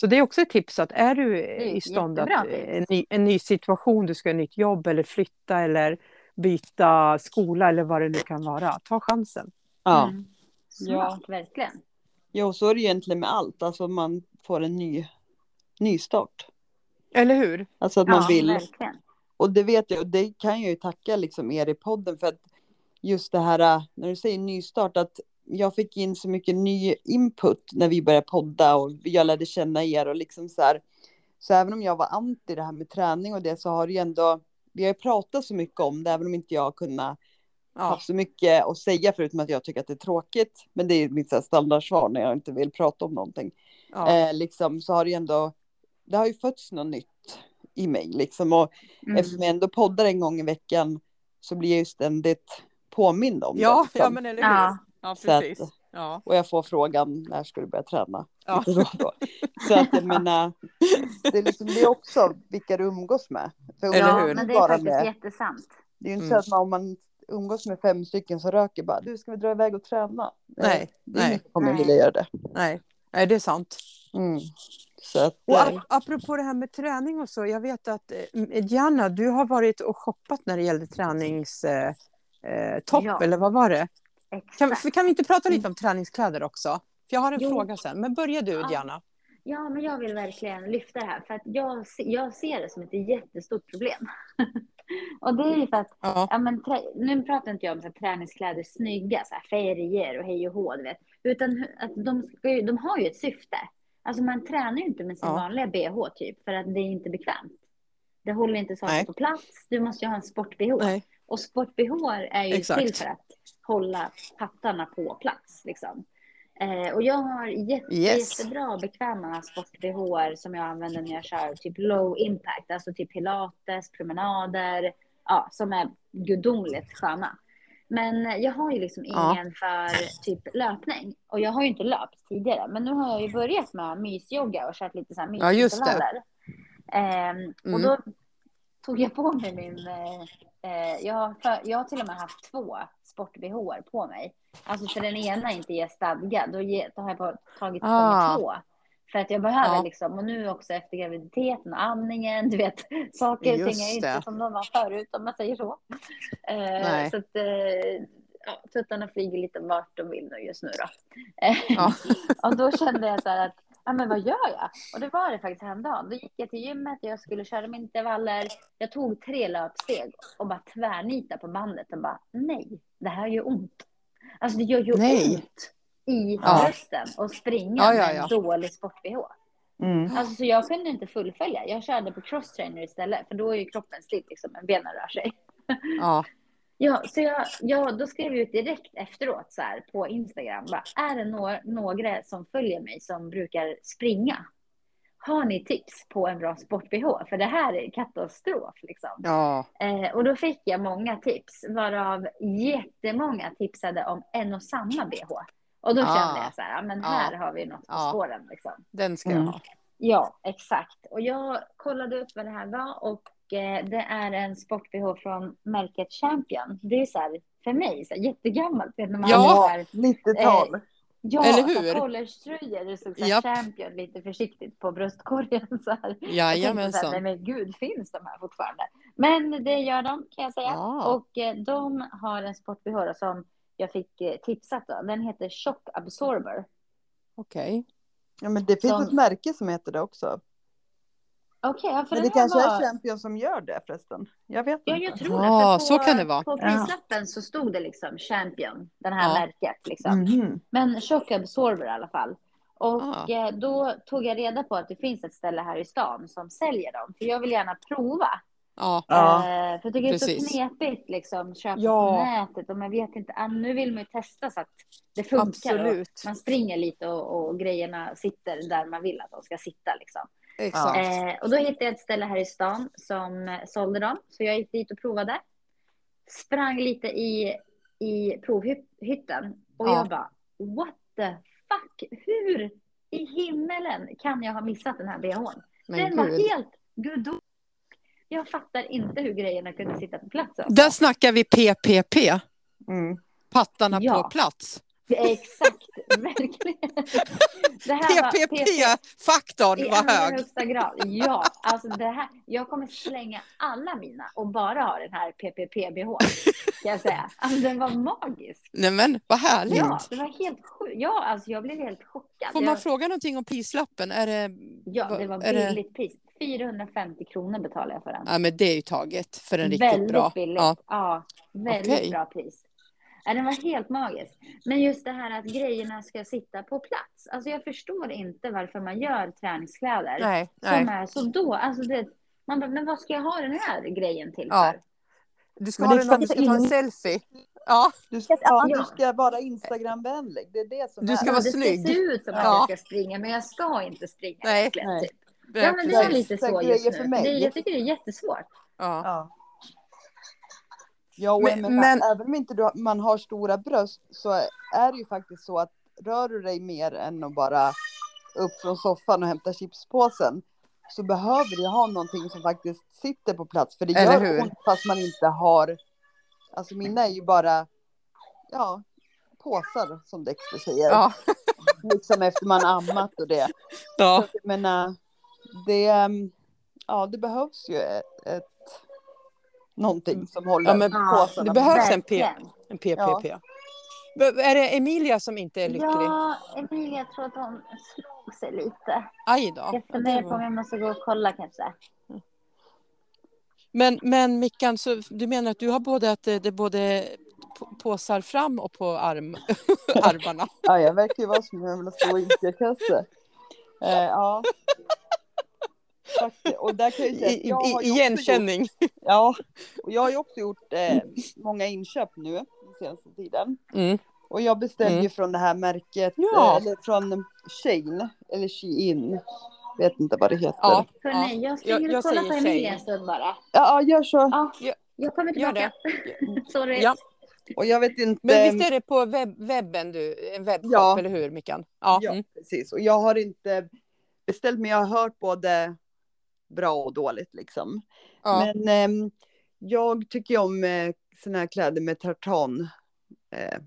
Speaker 1: Så det är också ett tips att är du
Speaker 2: är
Speaker 1: i stånd att
Speaker 2: tips.
Speaker 1: en ny, en ny situation, du ska ha ett nytt jobb eller flytta eller byta skola eller vad det nu kan vara, ta chansen.
Speaker 3: ja.
Speaker 2: Mm. Smart, verkligen.
Speaker 3: Jo, så är det egentligen med allt. Alltså man får en ny nystart.
Speaker 1: Eller hur?
Speaker 3: Alltså att man
Speaker 2: ja,
Speaker 3: vill.
Speaker 2: verkligen.
Speaker 3: Och det vet jag, och det kan jag ju tacka liksom er i podden för att just det här äh, när du säger nystart att jag fick in så mycket ny input när vi började podda och jag lärde känna er och liksom så här. Så även om jag var anti det här med träning och det så har det ju ändå, vi har ju pratat så mycket om det även om inte jag har kunnat
Speaker 1: Ja,
Speaker 3: haft så mycket att säga förutom att jag tycker att det är tråkigt. Men det är mitt standardsvar när jag inte vill prata om någonting.
Speaker 1: ja,
Speaker 3: Eh, liksom så har det ju ändå, det har ju fötts något nytt i mig liksom och
Speaker 2: Mm.
Speaker 3: eftersom jag ändå poddar en gång i veckan så blir jag ju ständigt påmind om
Speaker 1: ja,
Speaker 3: det. liksom.
Speaker 1: ja men eller hur?
Speaker 2: Ja.
Speaker 1: Ja,
Speaker 3: Så att-
Speaker 1: precis. Ja.
Speaker 3: Och jag får frågan när ska du börja träna?
Speaker 1: Ja.
Speaker 3: Så att jag menar, det är, liksom, det är också vilka du umgås med. För
Speaker 1: Eller hur?
Speaker 2: men det är
Speaker 3: bara
Speaker 2: faktiskt
Speaker 3: med-
Speaker 2: jättesant.
Speaker 3: Det är ju inte
Speaker 1: Mm.
Speaker 3: så att man, om man umgås med fem stycken som röker bara, du ska vi dra iväg och träna?
Speaker 1: Nej,
Speaker 3: Eh, det är
Speaker 1: nej.
Speaker 3: ingen kommer
Speaker 2: Nej.
Speaker 3: vilja göra det.
Speaker 1: Nej. Nej, det är sant.
Speaker 3: Mm. Så att,
Speaker 1: Och
Speaker 3: eh,
Speaker 1: ap- apropå det här med träning och så, jag vet att eh, Gianna, du har varit och shoppat när det gällde träningstopp, eh, topp,
Speaker 2: Ja.
Speaker 1: eller vad var det? Kan,
Speaker 2: Exakt.
Speaker 1: för kan vi inte prata lite om träningskläder också? För jag har en
Speaker 2: Jo.
Speaker 1: fråga sen, men börja du
Speaker 2: Ja.
Speaker 1: Gianna.
Speaker 2: Ja, men jag vill verkligen lyfta det här för att jag, jag ser det som ett jättestort problem. och det är ju för att,
Speaker 1: Ja.
Speaker 2: ja, men, nu pratar inte jag om så här, träningskläder snygga, så här, färger och hej och hå, vet. Utan att de, ska ju, de har ju ett syfte. Alltså man tränar ju inte med sin
Speaker 1: Ja.
Speaker 2: vanliga bh typ, för att det är inte bekvämt. Det håller inte saker på plats. Du måste ju ha en sport-bh. Och sport-bh är ju
Speaker 1: Exakt.
Speaker 2: till för att hålla pattarna på plats. Liksom. Eh, och jag har jätte,
Speaker 1: Yes.
Speaker 2: jättebra bekväma sport-bh som jag använder när jag kör typ low impact, alltså typ pilates, promenader, ja, som är gudomligt sköna. Men jag har ju liksom
Speaker 1: Ja.
Speaker 2: ingen för typ löpning. Och jag har ju inte löpt tidigare. Men nu har jag ju börjat med mysyoga och kört lite så här
Speaker 1: Ja, just det.
Speaker 2: Ehm, Och
Speaker 1: Mm.
Speaker 2: då tog jag på mig min... Eh, eh, jag, har för, jag har till och med haft två sport-bh på mig. Alltså för den ena inte ger stadga. Då, ge, då har jag bara tagit på
Speaker 1: Ah.
Speaker 2: mig två. För att jag behöver
Speaker 1: Ja.
Speaker 2: liksom, och nu också efter graviditeten och amningen, du vet, saker och ting är inte som de var förut om man säger så. Eh, så att eh, ja, tuttarna flyger lite vart de vill nu just nu då.
Speaker 1: Ja.
Speaker 2: och då kände jag så här att, ja men vad gör jag? Och det var det faktiskt häromdagen. Då gick jag till gymmet och jag skulle köra med intervaller. Jag tog tre löpsteg och bara tvärnitade på bandet och bara, nej, det här gör ont. Alltså det gör ju
Speaker 1: Nej.
Speaker 2: ont i
Speaker 1: Ja.
Speaker 2: brösten och springa
Speaker 1: Ja, ja,
Speaker 2: med en dålig sport-bh.
Speaker 3: mm.
Speaker 2: Alltså, så jag kunde inte fullfölja. Jag körde på crosstrainer istället, för då är ju kroppen still liksom, men benen rör sig.
Speaker 1: Ja.
Speaker 2: Ja, så jag, jag, då skrev jag ut direkt efteråt så här, på Instagram. Bara, är det några, några som följer mig som brukar springa? Har ni tips på en bra sport-bh? För det här är katastrof. Liksom.
Speaker 1: ja.
Speaker 2: Eh, och då fick jag många tips, varav jättemånga tipsade om en och samma bh. Och då
Speaker 1: Ah.
Speaker 2: kände jag så här, men
Speaker 1: Ja.
Speaker 2: här har vi något på
Speaker 1: Ja.
Speaker 2: spåren. Liksom.
Speaker 1: Den ska jag
Speaker 3: Mm.
Speaker 1: ha.
Speaker 2: Ja, exakt. Och jag kollade upp vad det här var och det är en sport-bh från märket Champion. Det är så här, för mig, så här, jättegammalt. Vet, när man
Speaker 1: Ja.
Speaker 2: har,
Speaker 3: 90-tal.
Speaker 2: ja,
Speaker 1: Eller
Speaker 2: så
Speaker 1: hur?
Speaker 2: collegetröjor. Det stod så här. Champion lite försiktigt på bröstkorgen. Så här. Jag tänkte så här,
Speaker 1: Jajamensan.
Speaker 2: nej men gud, finns de här fortfarande? Men det gör de kan jag säga.
Speaker 1: Ja.
Speaker 2: Och eh, de har en sport-bh då som jag fick eh, tipsat då. Den heter Shock Absorber.
Speaker 1: Okej.
Speaker 3: Ja, men det finns
Speaker 2: Som-
Speaker 3: ett märke som heter det också.
Speaker 2: Okej, ja, för
Speaker 3: Men det
Speaker 2: här
Speaker 3: kanske
Speaker 2: var...
Speaker 3: är Champion som gör det förresten. Jag vet
Speaker 2: Ja,
Speaker 3: inte.
Speaker 2: jag tror det.
Speaker 1: Ja,
Speaker 2: för
Speaker 1: så kan det vara.
Speaker 2: På prislappen så stod det liksom Champion, den här
Speaker 1: Ja.
Speaker 2: märket. Liksom.
Speaker 3: Mhm.
Speaker 2: Men Shock Absorber i alla fall. Och eh, då tog jag reda på att det finns ett ställe här i stan som säljer dem. För jag vill gärna prova.
Speaker 1: Ja.
Speaker 3: Ja.
Speaker 2: Eh, för jag tycker det är
Speaker 1: precis.
Speaker 2: så knepigt liksom. Köpa
Speaker 1: Ja.
Speaker 2: på nätet och man vet inte. Ah, nu vill man ju testa så att det funkar.
Speaker 1: Absolut.
Speaker 2: man springer lite och, och grejerna sitter där man vill att de ska sitta liksom.
Speaker 1: Exakt.
Speaker 2: Eh, och då hittade jag ett ställe här i stan som eh, sålde dem. Så jag gick dit och provade. Sprang lite i, i provhytten. Och
Speaker 1: Ja.
Speaker 2: jag bara, what the fuck? Hur i himmelen kan jag ha missat den här bhn?
Speaker 1: Men
Speaker 2: den var
Speaker 1: gud.
Speaker 2: helt gudomlig. Jag fattar inte hur grejerna kunde sitta på plats. alltså.
Speaker 1: Där snackar vi PPP.
Speaker 3: Mm.
Speaker 1: Pattarna
Speaker 2: Ja.
Speaker 1: på plats.
Speaker 2: Exakt, verkligen. Var
Speaker 1: PPP-faktorn
Speaker 2: I
Speaker 1: var
Speaker 2: allra
Speaker 1: hög.
Speaker 2: högsta grad. Ja, alltså det här. Jag kommer slänga alla mina och bara ha den här PPP-bh. Kan jag säga. Alltså den var magisk.
Speaker 1: Nej men vad härligt.
Speaker 2: Ja, det var helt. Ja, alltså jag blev helt chockad.
Speaker 1: Får man
Speaker 2: jag,
Speaker 1: fråga någonting om prislappen? Är det...
Speaker 2: ja, det var
Speaker 1: är det-
Speaker 2: billigt pris. 450 kronor betalade jag för den.
Speaker 1: Ja men det är ju taget för en riktigt
Speaker 2: väldigt
Speaker 1: bra.
Speaker 2: billigt.
Speaker 1: Ja.
Speaker 2: Ja, väldigt
Speaker 1: Okej.
Speaker 2: bra pris. Ja, den var helt magisk. Men just det här att grejerna ska sitta på plats. Alltså jag förstår inte varför man gör träningskläder
Speaker 1: Nej,
Speaker 2: som
Speaker 1: nej.
Speaker 2: är så då. Alltså det, man bara, men vad ska jag ha den här grejen till
Speaker 1: Ja.
Speaker 2: för?
Speaker 1: Du ska
Speaker 3: Men
Speaker 1: ha
Speaker 3: det
Speaker 1: den om du
Speaker 3: ska
Speaker 1: ska ta en
Speaker 3: in-
Speaker 1: selfie. Ja,
Speaker 3: Du, ska, ja, du ska vara Instagramvänlig. Det är det som
Speaker 1: Du
Speaker 3: är.
Speaker 1: ska
Speaker 2: Ja,
Speaker 1: vara
Speaker 2: det
Speaker 1: snygg.
Speaker 2: ska se ut som att
Speaker 1: Ja.
Speaker 2: jag ska springa, men jag ska inte springa
Speaker 1: Nej.
Speaker 2: egentligen.
Speaker 3: Nej.
Speaker 2: Typ. Ja, men det är lite
Speaker 3: Så
Speaker 2: just
Speaker 3: för
Speaker 2: nu.
Speaker 3: mig.
Speaker 2: Det, jag tycker det är jättesvårt.
Speaker 1: ja.
Speaker 3: Ja. Och
Speaker 1: Men-
Speaker 3: men,
Speaker 1: men-
Speaker 3: även om inte du, man har stora bröst så är det ju faktiskt så att rör du dig mer än att bara upp från soffan och hämta chipspåsen så behöver du ha någonting som faktiskt sitter på plats. För det gör
Speaker 1: hur?
Speaker 3: ont fast man inte har, alltså mina är ju bara, ja, påsar som Dexter säger.
Speaker 1: Ja.
Speaker 3: Liksom efter man ammat och det.
Speaker 1: ja.
Speaker 3: Så jag menar, det, ehm, ja, det behövs ju ett, ett någonting som håller
Speaker 1: Ja, men
Speaker 3: påsarna.
Speaker 1: det behövs en P-. En PPP. Men Är det Emilia som inte är lycklig?
Speaker 2: Ja, Emilia, jag tror att hon slog sig lite.
Speaker 1: Aj då.
Speaker 2: Jag
Speaker 1: Ja,
Speaker 2: funderar på om jag måste gå och kolla kanske.
Speaker 1: Men, men Mickan, så du menar att du har både att det, det är både på- påsar fram och på arm, armarna?
Speaker 3: Ja, jag verkar ju vara som en jävla stor Ica-kasse. Eh, ja. Och där kan jag säga att jag har
Speaker 1: igenkänning.
Speaker 3: Gjort, ja, och jag har ju också gjort eh, många inköp nu den senaste tiden.
Speaker 1: Mm.
Speaker 3: Och jag beställde
Speaker 1: Mm.
Speaker 3: ju från det här märket,
Speaker 1: Ja.
Speaker 3: eh, eller från Shein, eller Shein. Vet inte vad det heter.
Speaker 1: Ja.
Speaker 2: Hörrni, jag
Speaker 1: Jag-
Speaker 2: springer och kollar på Emilia en stund bara.
Speaker 3: ja, gör så.
Speaker 2: Ja,
Speaker 1: Ja,
Speaker 2: jag kommer
Speaker 1: Gör
Speaker 2: tillbaka.
Speaker 1: det.
Speaker 2: Sorry.
Speaker 1: Ja.
Speaker 3: Och jag vet inte.
Speaker 1: Men visst är det på webb, webben du, en webbshop,
Speaker 3: Ja.
Speaker 1: eller hur Mickan? Ja.
Speaker 3: Ja,
Speaker 1: Mm.
Speaker 3: precis. Och jag har inte beställt, men jag har hört både bra och dåligt liksom.
Speaker 1: ja.
Speaker 3: Men ehm, jag tycker ju om eh, såna här kläder med tartan eh,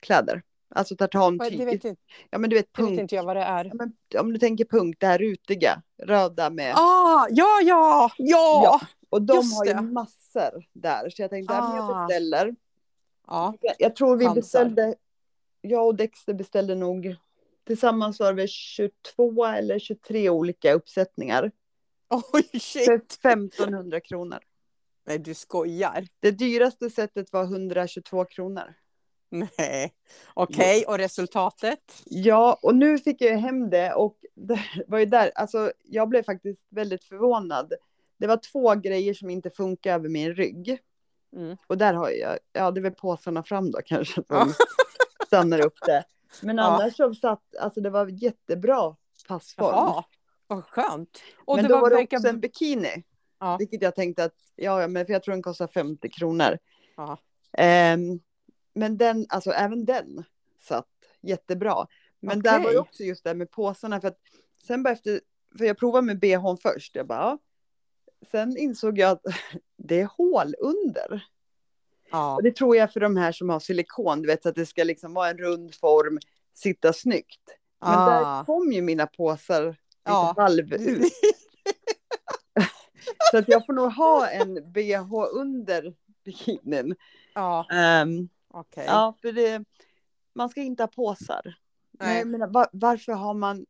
Speaker 3: kläder. Alltså tartan
Speaker 1: Det vet, inte,
Speaker 3: Ja men du vet
Speaker 1: det vet inte jag vad det är.
Speaker 3: Ja, men, om du tänker punkt, det här rutiga, röda med.
Speaker 1: Ah, ja, ja, ja!
Speaker 3: Ja. och de
Speaker 1: just
Speaker 3: har ju
Speaker 1: det.
Speaker 3: massor där. Så jag tänkte, ja, men jag
Speaker 1: Ah.
Speaker 3: beställer.
Speaker 1: ja.
Speaker 3: Jag, jag tror vi
Speaker 1: Chansar.
Speaker 3: beställde, jag och Dexter beställde nog tillsammans var det väl 22 eller 23 olika uppsättningar.
Speaker 1: Oj, shit!
Speaker 3: För 1500 kronor.
Speaker 1: Nej, du skojar.
Speaker 3: Det dyraste sättet var 122 kronor.
Speaker 1: Nej. Okej, och resultatet?
Speaker 3: Ja, och nu fick jag hem det och det var ju där, alltså jag blev faktiskt väldigt förvånad. Det var två grejer som inte funkar över min rygg.
Speaker 1: Mm.
Speaker 3: Och där har jag, ja det är väl påsarna fram då kanske som
Speaker 1: Ja.
Speaker 3: stannar upp det. Men
Speaker 1: Ja.
Speaker 3: annars så satt, alltså det var jättebra passform.
Speaker 1: Jaha, vad skönt. Och
Speaker 3: men
Speaker 1: det
Speaker 3: då
Speaker 1: var,
Speaker 3: var det
Speaker 1: verkar...
Speaker 3: också en bikini.
Speaker 1: Ja.
Speaker 3: Vilket jag tänkte att, ja, men för jag tror den kostar 50 kronor.
Speaker 1: Ja.
Speaker 3: Ehm, men den, alltså även den satt jättebra. Men där var ju också just det med påsarna. För att sen bara efter, för jag provade med bhn först. Jag bara, ja. Sen insåg jag att det är hål under.
Speaker 1: Ja.
Speaker 3: Och det tror jag för de här som har silikon, du vet så att det ska liksom vara en rund form, sitta snyggt. Men där
Speaker 1: Ah.
Speaker 3: kom ju mina påsar
Speaker 1: Ja.
Speaker 3: halv ut. Så att jag får nog ha en bh under bikinin.
Speaker 1: ja,
Speaker 3: Ehm,
Speaker 1: okej.
Speaker 3: Ja, för det, man ska inte ha påsar.
Speaker 1: Nej.
Speaker 3: Men var, varför har man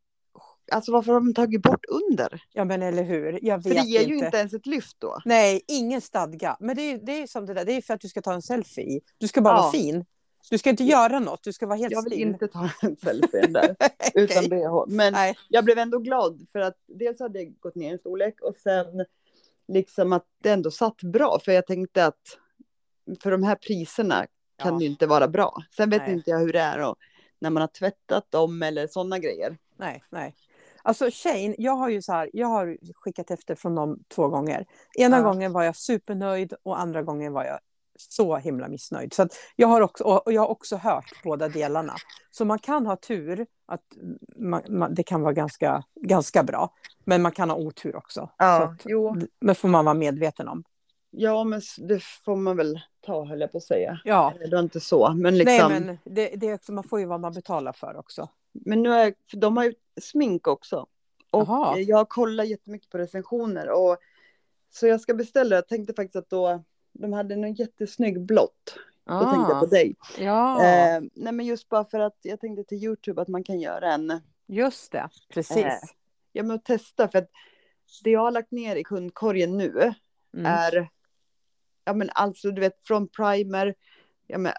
Speaker 3: alltså varför har de tagit bort under?
Speaker 1: Ja, men eller hur. Jag
Speaker 3: För
Speaker 1: vet
Speaker 3: det ger
Speaker 1: inte.
Speaker 3: ju inte ens ett lyft då.
Speaker 1: Nej, ingen stadga. Men det är, det är som det där, det är för att du ska ta en selfie. Du ska bara
Speaker 3: Ja.
Speaker 1: vara fin. Du ska inte göra något, du ska vara helt
Speaker 3: Jag vill
Speaker 1: still.
Speaker 3: inte ta en selfie där utan bh. Men
Speaker 1: Nej.
Speaker 3: jag blev ändå glad för att dels hade jag gått ner en storlek och sen liksom att det ändå satt bra. För jag tänkte att för de här priserna kan
Speaker 1: Ja.
Speaker 3: det inte vara bra. Sen vet
Speaker 1: Nej.
Speaker 3: inte jag hur det är och när man har tvättat dem eller sådana grejer.
Speaker 1: Nej, nej. Alltså Shane, jag har ju så här, jag har skickat efter från dem två gånger. Ena
Speaker 3: Ja.
Speaker 1: gången var jag supernöjd och andra gången var jag så himla missnöjd. Så jag har också, och jag har också hört båda delarna. Så man kan ha tur, att man, man, det kan vara ganska, ganska bra. Men man kan ha otur också. Så att,
Speaker 3: jo.
Speaker 1: men får man vara medveten om.
Speaker 3: Ja, men det får man väl ta höll jag på att säga.
Speaker 1: Ja,
Speaker 3: Det var inte så, men liksom.
Speaker 1: nej men det, det är också, man får ju vad man betalar för också.
Speaker 3: Men nu är, för de har ju smink också. Och
Speaker 1: Jaha.
Speaker 3: jag har kollat jättemycket på recensioner. Och, så jag ska beställa, jag tänkte faktiskt att då, de hade en jättesnygg blått. Då tänkte jag på dig.
Speaker 1: Ah, ja,
Speaker 3: Eh, nej men just bara för att jag tänkte till Youtube att man kan göra en,
Speaker 1: just det, precis.
Speaker 3: Eh, ja men att testa för att det jag har lagt ner i kundkorgen nu
Speaker 1: Mm.
Speaker 3: är, ja men alltså du vet från primer, ja men,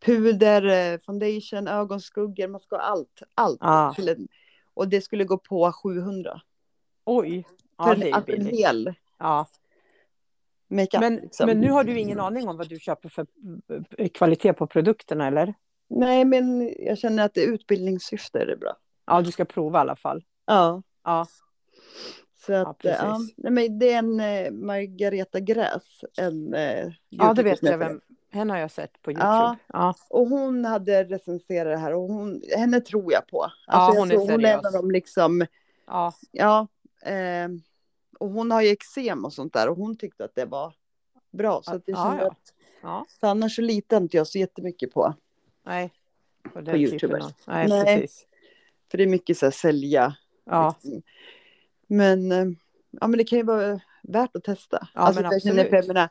Speaker 3: puder, eh, foundation, ögonskuggor, man ska ha allt, allt.
Speaker 1: Ah.
Speaker 3: En, och det skulle gå på 700.
Speaker 1: Oj, ja,
Speaker 3: för
Speaker 1: det är
Speaker 3: alltså en
Speaker 1: billigt.
Speaker 3: hel
Speaker 1: Ja.
Speaker 3: Makeup.
Speaker 1: Men,
Speaker 3: liksom.
Speaker 1: men nu har du ingen aning om vad du köper för eh, kvalitet på produkterna, eller?
Speaker 3: Nej men jag känner att det utbildningssyfte är det bra.
Speaker 1: Ja, du ska prova i alla fall.
Speaker 3: Ja.
Speaker 1: Ja,
Speaker 3: Så att, ja, nej, men det är en eh, Margareta Gräs, en eh,
Speaker 1: ja det vet jag vem. Henne har jag sett på YouTube.
Speaker 3: Ja.
Speaker 1: Ja,
Speaker 3: Och hon hade recenserat det här och hon, henne tror jag på.
Speaker 1: Ja,
Speaker 3: Alltså,
Speaker 1: hon
Speaker 3: jag
Speaker 1: är
Speaker 3: tror hon är en
Speaker 1: seriös.
Speaker 3: av dem liksom,
Speaker 1: ja,
Speaker 3: ja. Eh, och hon har ju eksem och sånt där och hon tyckte att det var bra. Så att jag
Speaker 1: Ja, ja.
Speaker 3: att,
Speaker 1: ja.
Speaker 3: för annars så litar inte jag så jättemycket på.
Speaker 1: nej. På,
Speaker 3: På YouTubers.
Speaker 1: Nej,
Speaker 3: Nej.
Speaker 1: precis.
Speaker 3: För det är mycket så här sälja.
Speaker 1: Ja,
Speaker 3: liksom. Men, eh, ja, men det kan ju vara värt att testa.
Speaker 1: Ja,
Speaker 3: alltså,
Speaker 1: men
Speaker 3: för jag
Speaker 1: absolut.
Speaker 3: menar,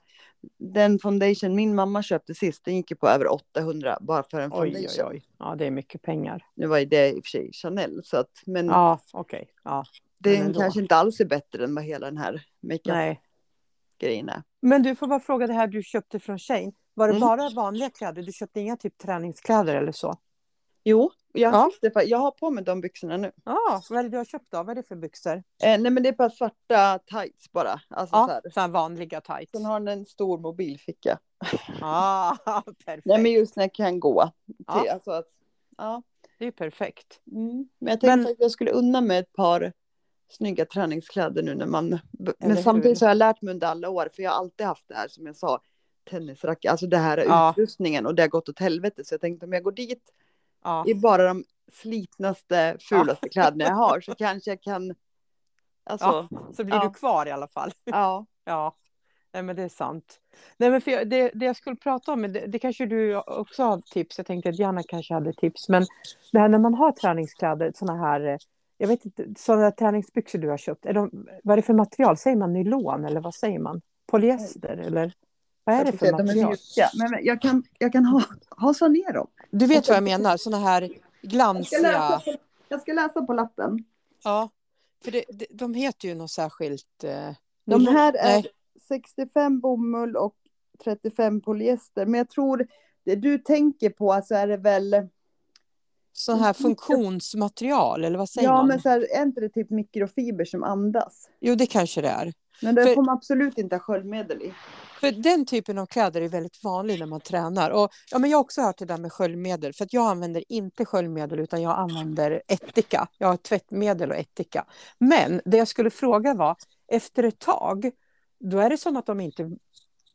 Speaker 3: den foundation min mamma köpte sist, den gick ju på över 800 bara för en
Speaker 1: oj,
Speaker 3: foundation.
Speaker 1: oj, oj. Ja, det är mycket pengar.
Speaker 3: Nu var ju det i och för sig Chanel, så att, men
Speaker 1: Ja, okej. Ja, men
Speaker 3: den kanske inte alls är bättre än vad hela den här makeup-grejen är.
Speaker 1: Men du får bara fråga det här du köpte från Shane. Var det
Speaker 3: Mm.
Speaker 1: bara vanliga kläder? Du köpte inga typ träningskläder eller så?
Speaker 3: Jo, jag,
Speaker 1: Ja.
Speaker 3: det, jag har på mig de byxorna nu.
Speaker 1: Ja, vad är det du har köpt då? Vad är det för byxor?
Speaker 3: Eh, nej, men det är bara svarta tights bara. Alltså, så
Speaker 1: Ja,
Speaker 3: här.
Speaker 1: så här vanliga tights.
Speaker 3: Sen har den en stor mobilficka.
Speaker 1: Ah, perfekt.
Speaker 3: Nej, men just när jag kan gå. Till,
Speaker 1: Ja.
Speaker 3: alltså att, ja.
Speaker 1: Det är ju perfekt.
Speaker 3: Mm. Men jag tänkte
Speaker 1: Men-
Speaker 3: att jag skulle unna mig ett par snygga träningskläder nu när man... Men samtidigt så har jag lärt mig under alla år, för jag har alltid haft det här som jag sa, tennisracket, alltså det här
Speaker 1: Ja.
Speaker 3: utrustningen och det har gått åt helvete. Så jag tänkte om jag går dit
Speaker 1: Ja,
Speaker 3: i bara de slitnaste, fulaste kläderna jag har så kanske jag kan... Alltså,
Speaker 1: Ja.
Speaker 3: ja.
Speaker 1: så blir
Speaker 3: Ja.
Speaker 1: du kvar i alla fall.
Speaker 3: ja.
Speaker 1: Ja, nej men det är sant. Nej men för jag, det, det jag skulle prata om, men det, det kanske du också har tips. Jag tänkte att Janna kanske hade tips. Men det här när man har träningskläder, sådana här, eh, jag vet inte, sådana här träningsbyxor du har köpt. Är de, vad är det för material? Säger man nylon eller vad säger man? Polyester eller? Vad är det för
Speaker 3: de är
Speaker 1: material?
Speaker 3: mjuka. Men jag kan, jag kan ha, hasa ner dem.
Speaker 1: Du vet vad jag menar, sådana här
Speaker 3: Jag ska,
Speaker 1: glansiga.
Speaker 3: läsa på, jag ska läsa på lappen.
Speaker 1: Ja, för det, det, de heter ju något särskilt. Eh,
Speaker 3: De här är
Speaker 1: nej,
Speaker 3: 65 bomull och 35 polyester. Men jag tror det du tänker på så är det väl.
Speaker 1: Sån här funktionsmaterial eller vad säger
Speaker 3: Ja,
Speaker 1: man?
Speaker 3: men så här, är inte det typ mikrofiber som andas?
Speaker 1: Jo, det kanske det är.
Speaker 3: Men det
Speaker 1: För-
Speaker 3: får man absolut inte ha sköljmedel i.
Speaker 1: För den typen av kläder är väldigt vanlig när man tränar. Och, ja, men jag har också hört det där med sköljmedel. För att jag använder inte sköljmedel utan jag använder ättika. Jag har tvättmedel och ättika. Men det jag skulle fråga var, efter ett tag, då är det som att de inte...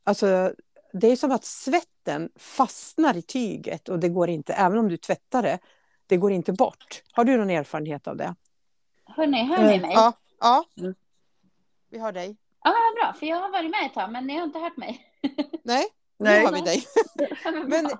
Speaker 1: Alltså, det är som att svetten fastnar i tyget och det går inte, även om du tvättar det, det går inte bort. Har du någon erfarenhet av det?
Speaker 2: Hörni, hör ni mig?
Speaker 1: Ja, ja.
Speaker 3: Mm.
Speaker 1: vi har dig.
Speaker 2: Ja, bra, för jag har varit med ett tag, men ni har inte hört mig.
Speaker 1: Nej,
Speaker 3: Nej.
Speaker 1: nu har vi dig. Men.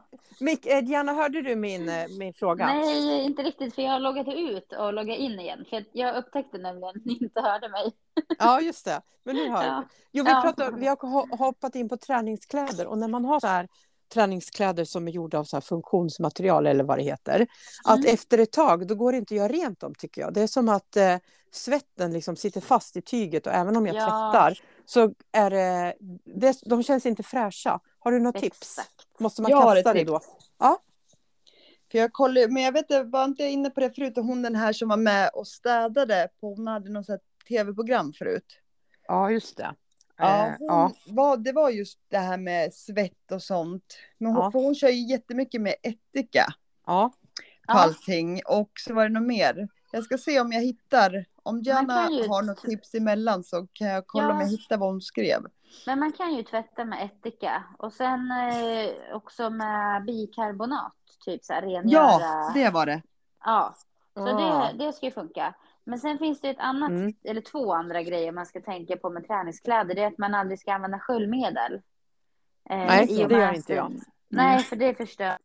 Speaker 1: Mick, eh, Diana, hörde du min, eh, min fråga?
Speaker 2: Nej, inte riktigt, för jag har loggat ut och loggat in igen. För jag upptäckte nämligen att ni inte hörde mig.
Speaker 1: Ja, just det. Men nu hör
Speaker 2: Ja.
Speaker 1: vi. Jo, vi,
Speaker 2: Ja.
Speaker 1: pratar, vi har ho- hoppat in på träningskläder och när man har så här träningskläder som är gjorda av så funktionsmaterial eller vad det heter. Att
Speaker 2: Mm.
Speaker 1: efter ett tag, då går det inte att göra rent dem tycker jag. Det är som att eh, svetten liksom sitter fast i tyget och även om jag
Speaker 2: Ja.
Speaker 1: tvättar så är det, det, de känns inte fräscha. Har du något tips?
Speaker 2: Exakt.
Speaker 1: Måste man
Speaker 3: Jag
Speaker 1: kasta det
Speaker 3: tips.
Speaker 1: då? Ja,
Speaker 3: För jag kollar, men jag vet inte, var inte jag inne på det förut? Hon den här som var med och städade, på, hon hade något tv-program förut.
Speaker 1: ja just det.
Speaker 3: Ja,
Speaker 1: Eh,
Speaker 3: hon
Speaker 1: ja.
Speaker 3: Var, det var just det här med svett och sånt. Men hon,
Speaker 1: Ja.
Speaker 3: för hon kör ju jättemycket med ättika
Speaker 1: ja.
Speaker 3: på
Speaker 2: Ja.
Speaker 3: allting. Och så var det något mer. Jag ska se om jag hittar. Om
Speaker 2: ju-
Speaker 3: har något tips emellan så kan jag kolla
Speaker 2: Ja.
Speaker 3: om jag hittar vad hon skrev.
Speaker 2: Men man kan ju tvätta med ättika och sen eh, också med bikarbonat, typ så här rengöra.
Speaker 3: Ja, det var det.
Speaker 2: Ja, så
Speaker 1: Ah.
Speaker 2: det, det ska ju funka. Men sen finns det ett annat,
Speaker 1: Mm.
Speaker 2: eller två andra grejer man ska tänka på med träningskläder. Det är att man aldrig ska använda sköljmedel. Eh,
Speaker 1: Nej, det gör inte jag.
Speaker 2: Nej, för det förstör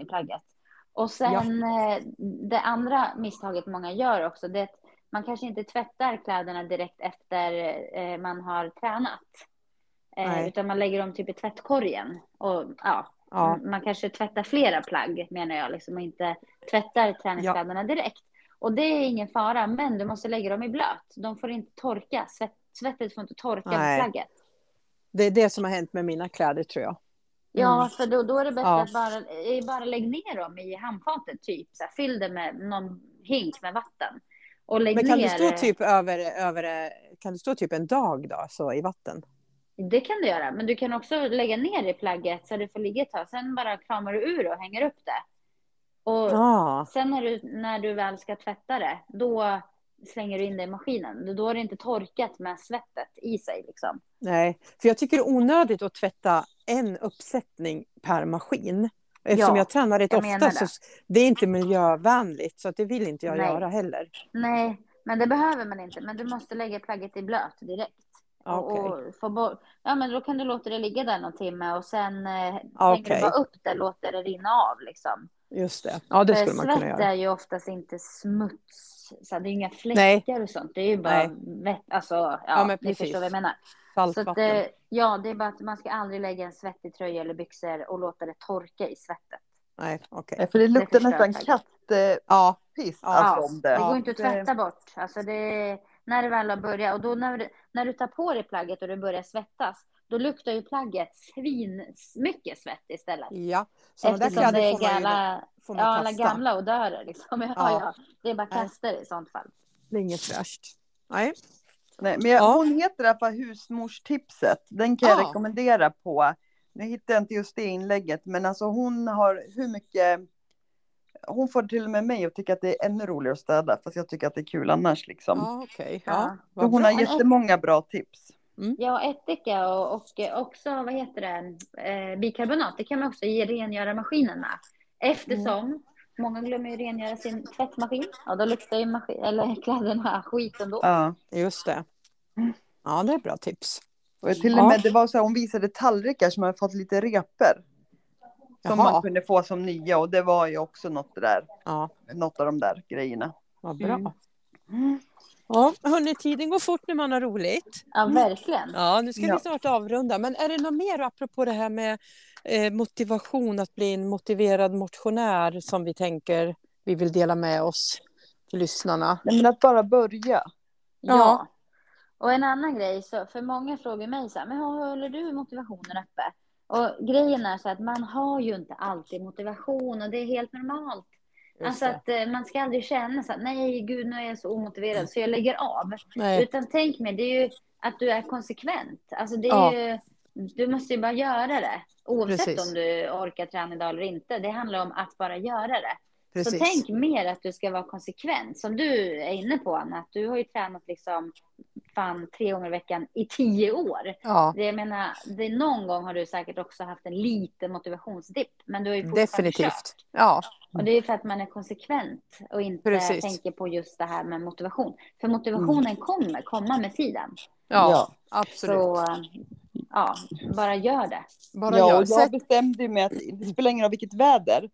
Speaker 2: i plagget. Och sen eh, det andra misstaget många gör också, det är att man kanske inte tvättar kläderna direkt efter eh, man har tränat. Eh,
Speaker 1: Nej.
Speaker 2: utan man lägger dem typ i tvättkorgen. Och, ja,
Speaker 1: Ja.
Speaker 2: Mm, Man kanske tvättar flera plagg menar jag, liksom, och inte tvättar träningskläderna direkt. Och det är ingen fara, men du måste lägga dem i blöt. De får inte torka, Svett, svettet får inte torka på
Speaker 1: Nej.
Speaker 2: plagget.
Speaker 1: Det är det som har hänt med mina kläder tror jag.
Speaker 2: Ja, för då, då är det bättre
Speaker 1: Ja.
Speaker 2: att bara, eh, bara lägg ner dem i handfatet, typ. Så här, fyll det med någon hink med vatten. Och lägg
Speaker 1: Men kan
Speaker 2: ner...
Speaker 1: du stå typ över, över kan du stå typ en dag då, så i vatten?
Speaker 2: Det kan du göra, men du kan också lägga ner i plagget så det får ligga ett tag. Sen bara kramar du ur och hänger upp det. Och
Speaker 1: Ja,
Speaker 2: sen när du, när du väl ska tvätta det, då slänger du in det i maskinen. Då är det inte torkat med svettet i sig. Liksom.
Speaker 1: nej. För jag tycker det är onödigt att tvätta en uppsättning per maskin. Eftersom
Speaker 2: Ja,
Speaker 1: jag tränar rätt
Speaker 2: jag
Speaker 1: ofta så
Speaker 2: det.
Speaker 1: det är inte miljövänligt. Så det vill inte jag
Speaker 2: Nej.
Speaker 1: göra heller.
Speaker 2: Nej, men det behöver man inte. Men du måste lägga plagget i blöt direkt.
Speaker 1: Ja,
Speaker 2: Och, och få bort, ja, men då kan du låta det ligga där någon timme och sen eh,
Speaker 1: okej.
Speaker 2: du bara upp det, låter det rinna av. Liksom.
Speaker 1: Just det. Ja, det
Speaker 2: För
Speaker 1: skulle man kunna
Speaker 2: svett
Speaker 1: göra.
Speaker 2: är ju oftast inte smuts, så det är inga
Speaker 1: Nej.
Speaker 2: fläckar och sånt. Det är ju bara
Speaker 1: Nej.
Speaker 2: vett, alltså, ja,
Speaker 1: Ja, men
Speaker 2: ni förstår vad jag menar. Så att,
Speaker 1: Saltvatten.
Speaker 2: eh, ja, det är bara att man ska aldrig lägga en svettig tröja eller byxor och låta det torka i svettet.
Speaker 1: Nej, okej.
Speaker 3: Ja, För det luktar
Speaker 2: förstör
Speaker 3: nästan kattpiss
Speaker 1: Ja,
Speaker 3: alltså,
Speaker 1: Ja.
Speaker 3: om det.
Speaker 2: Det går inte att
Speaker 3: det-
Speaker 2: tvätta bort. Alltså det, när det väl har börjat och då när, du- när du tar på dig plagget och det börjar svettas, då luktar ju plagget svin mycket svett istället.
Speaker 1: ja. Sådana där kläder
Speaker 2: är
Speaker 1: får man ju
Speaker 2: ja, alla gamla odörer. Liksom. Ja,
Speaker 1: Ja.
Speaker 2: ja. Det är bara det i sånt fall.
Speaker 1: Det är inget fräscht. Nej.
Speaker 3: Nej, men jag,
Speaker 1: Ja.
Speaker 3: hon heter i alla fall Husmorstipset. Den kan jag
Speaker 1: Ja.
Speaker 3: rekommendera på. Nu hittar jag inte just det inlägget, men alltså hon har hur mycket. Hon får till och med mig att tycka att det är ännu roligare att städa, fast jag tycker att det är kul annars liksom.
Speaker 1: Ja, okej.
Speaker 2: Ja.
Speaker 3: Hon
Speaker 1: bra.
Speaker 3: har jättemånga bra tips.
Speaker 2: Ja, ättika och, och också, vad heter det, eh, bikarbonat. Det kan man också ge rengöra maskinen med. Eftersom
Speaker 1: Mm.
Speaker 2: många glömmer ju rengöra sin tvättmaskin. Ja, då luktar ju maskin, eller kläderna skit ändå.
Speaker 3: Ja.
Speaker 1: Just det. Ja, det är bra tips.
Speaker 3: Och till och
Speaker 1: Ja.
Speaker 3: med, det var så här, hon visade tallrikar som hade fått lite repor. Som
Speaker 1: Jaha.
Speaker 3: man kunde få som nya och det var ju också något där.
Speaker 1: Ja,
Speaker 3: Något av de där grejerna.
Speaker 1: vad bra.
Speaker 3: Mm.
Speaker 1: Ja, hörni, tiden går fort när man har roligt.
Speaker 2: Ja, verkligen.
Speaker 1: Ja, nu ska
Speaker 3: Ja.
Speaker 1: vi snart avrunda. Men är det något mer apropå det här med eh, motivation, att bli en motiverad motionär som vi tänker vi vill dela med oss till lyssnarna?
Speaker 3: Nej, men att bara börja.
Speaker 1: Ja.
Speaker 2: Ja. Och en annan grej, så för många frågar mig så här, men hur håller du motivationen uppe? Och grejen är så att man har ju inte alltid motivation och det är helt normalt.
Speaker 1: Just
Speaker 2: Alltså
Speaker 1: det.
Speaker 2: att eh, man ska aldrig känna så att nej gud nu är jag så omotiverad så jag lägger av.
Speaker 1: Nej.
Speaker 2: Utan tänk mig, det är ju att du är konsekvent. Alltså det är
Speaker 1: Ja.
Speaker 2: ju, du måste ju bara göra det. Oavsett
Speaker 1: Precis.
Speaker 2: om du orkar träna idag eller inte. Det handlar om att bara göra det.
Speaker 1: Precis.
Speaker 2: Så tänk mer att du ska vara konsekvent. Som du är inne på Anna, att du har ju tränat liksom fan tre gånger i veckan i tio år.
Speaker 1: Ja,
Speaker 2: Det jag menar, det någon gång har du säkert också haft en liten motivationsdipp. Men du har ju fortfarande
Speaker 1: definitivt. Ja,
Speaker 2: Och det är för att man är konsekvent och inte
Speaker 1: Precis.
Speaker 2: tänker på just det här med motivation. För motivationen
Speaker 1: Mm.
Speaker 2: kommer komma med tiden.
Speaker 1: ja,
Speaker 3: Ja.
Speaker 1: absolut.
Speaker 2: Så ja, bara gör det.
Speaker 1: Bara
Speaker 3: ja,
Speaker 1: gör.
Speaker 3: jag bestämde mig att det spelar ingen roll vilket väder.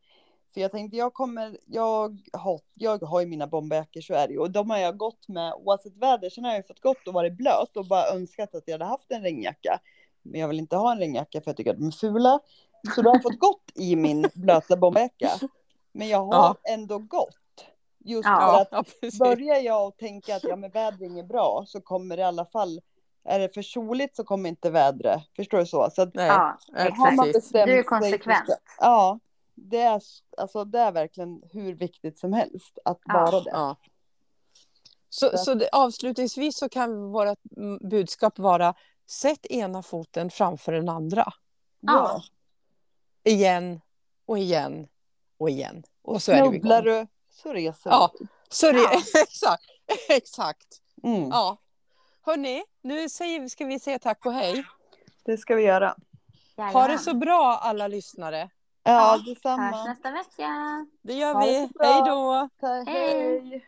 Speaker 3: För jag tänkte jag kommer, jag har, jag har ju mina bomberjackor så är det ju. Och de har jag gått med oavsett väder. Sen har jag fått gått och varit blöt och bara önskat att jag hade haft en regnjacka. men jag vill inte ha en regnjacka för jag tycker att de är fula. Så då har jag fått gått i min blöta bomberjacka. Men jag har
Speaker 1: Ja.
Speaker 3: ändå gått. Just
Speaker 2: Ja.
Speaker 3: för att
Speaker 1: ja,
Speaker 3: börjar jag att tänka att ja, men vädring är bra så kommer det i alla fall, är det för soligt så kommer inte vädret, förstår du så? så att,
Speaker 1: Nej,
Speaker 2: Ja,
Speaker 3: har man bestämt
Speaker 2: Du är
Speaker 3: sig
Speaker 2: konsekvent.
Speaker 3: Ja, det är, alltså, det är verkligen hur viktigt som helst att
Speaker 2: Ja.
Speaker 3: vara det.
Speaker 1: Ja. Så, så det, avslutningsvis så kan vårt budskap vara sätt ena foten framför den andra.
Speaker 3: Ja.
Speaker 1: Igen och igen och igen.
Speaker 3: Och,
Speaker 1: så är det
Speaker 3: snubblar du så reser
Speaker 1: Ja.
Speaker 3: du.
Speaker 1: Så det,
Speaker 2: Ja.
Speaker 1: exakt, exakt.
Speaker 3: Mm.
Speaker 1: Ja. Hörni, nu säger, ska vi säga tack och hej.
Speaker 3: Det ska vi göra.
Speaker 1: Ha det så bra alla lyssnare.
Speaker 3: Ja,
Speaker 2: Ja, Hörs
Speaker 3: detsamma.
Speaker 2: nästa vecka.
Speaker 1: Det gör
Speaker 3: Ha det
Speaker 1: vi.
Speaker 3: så bra.
Speaker 1: Hej då.
Speaker 2: Hej.
Speaker 3: hej.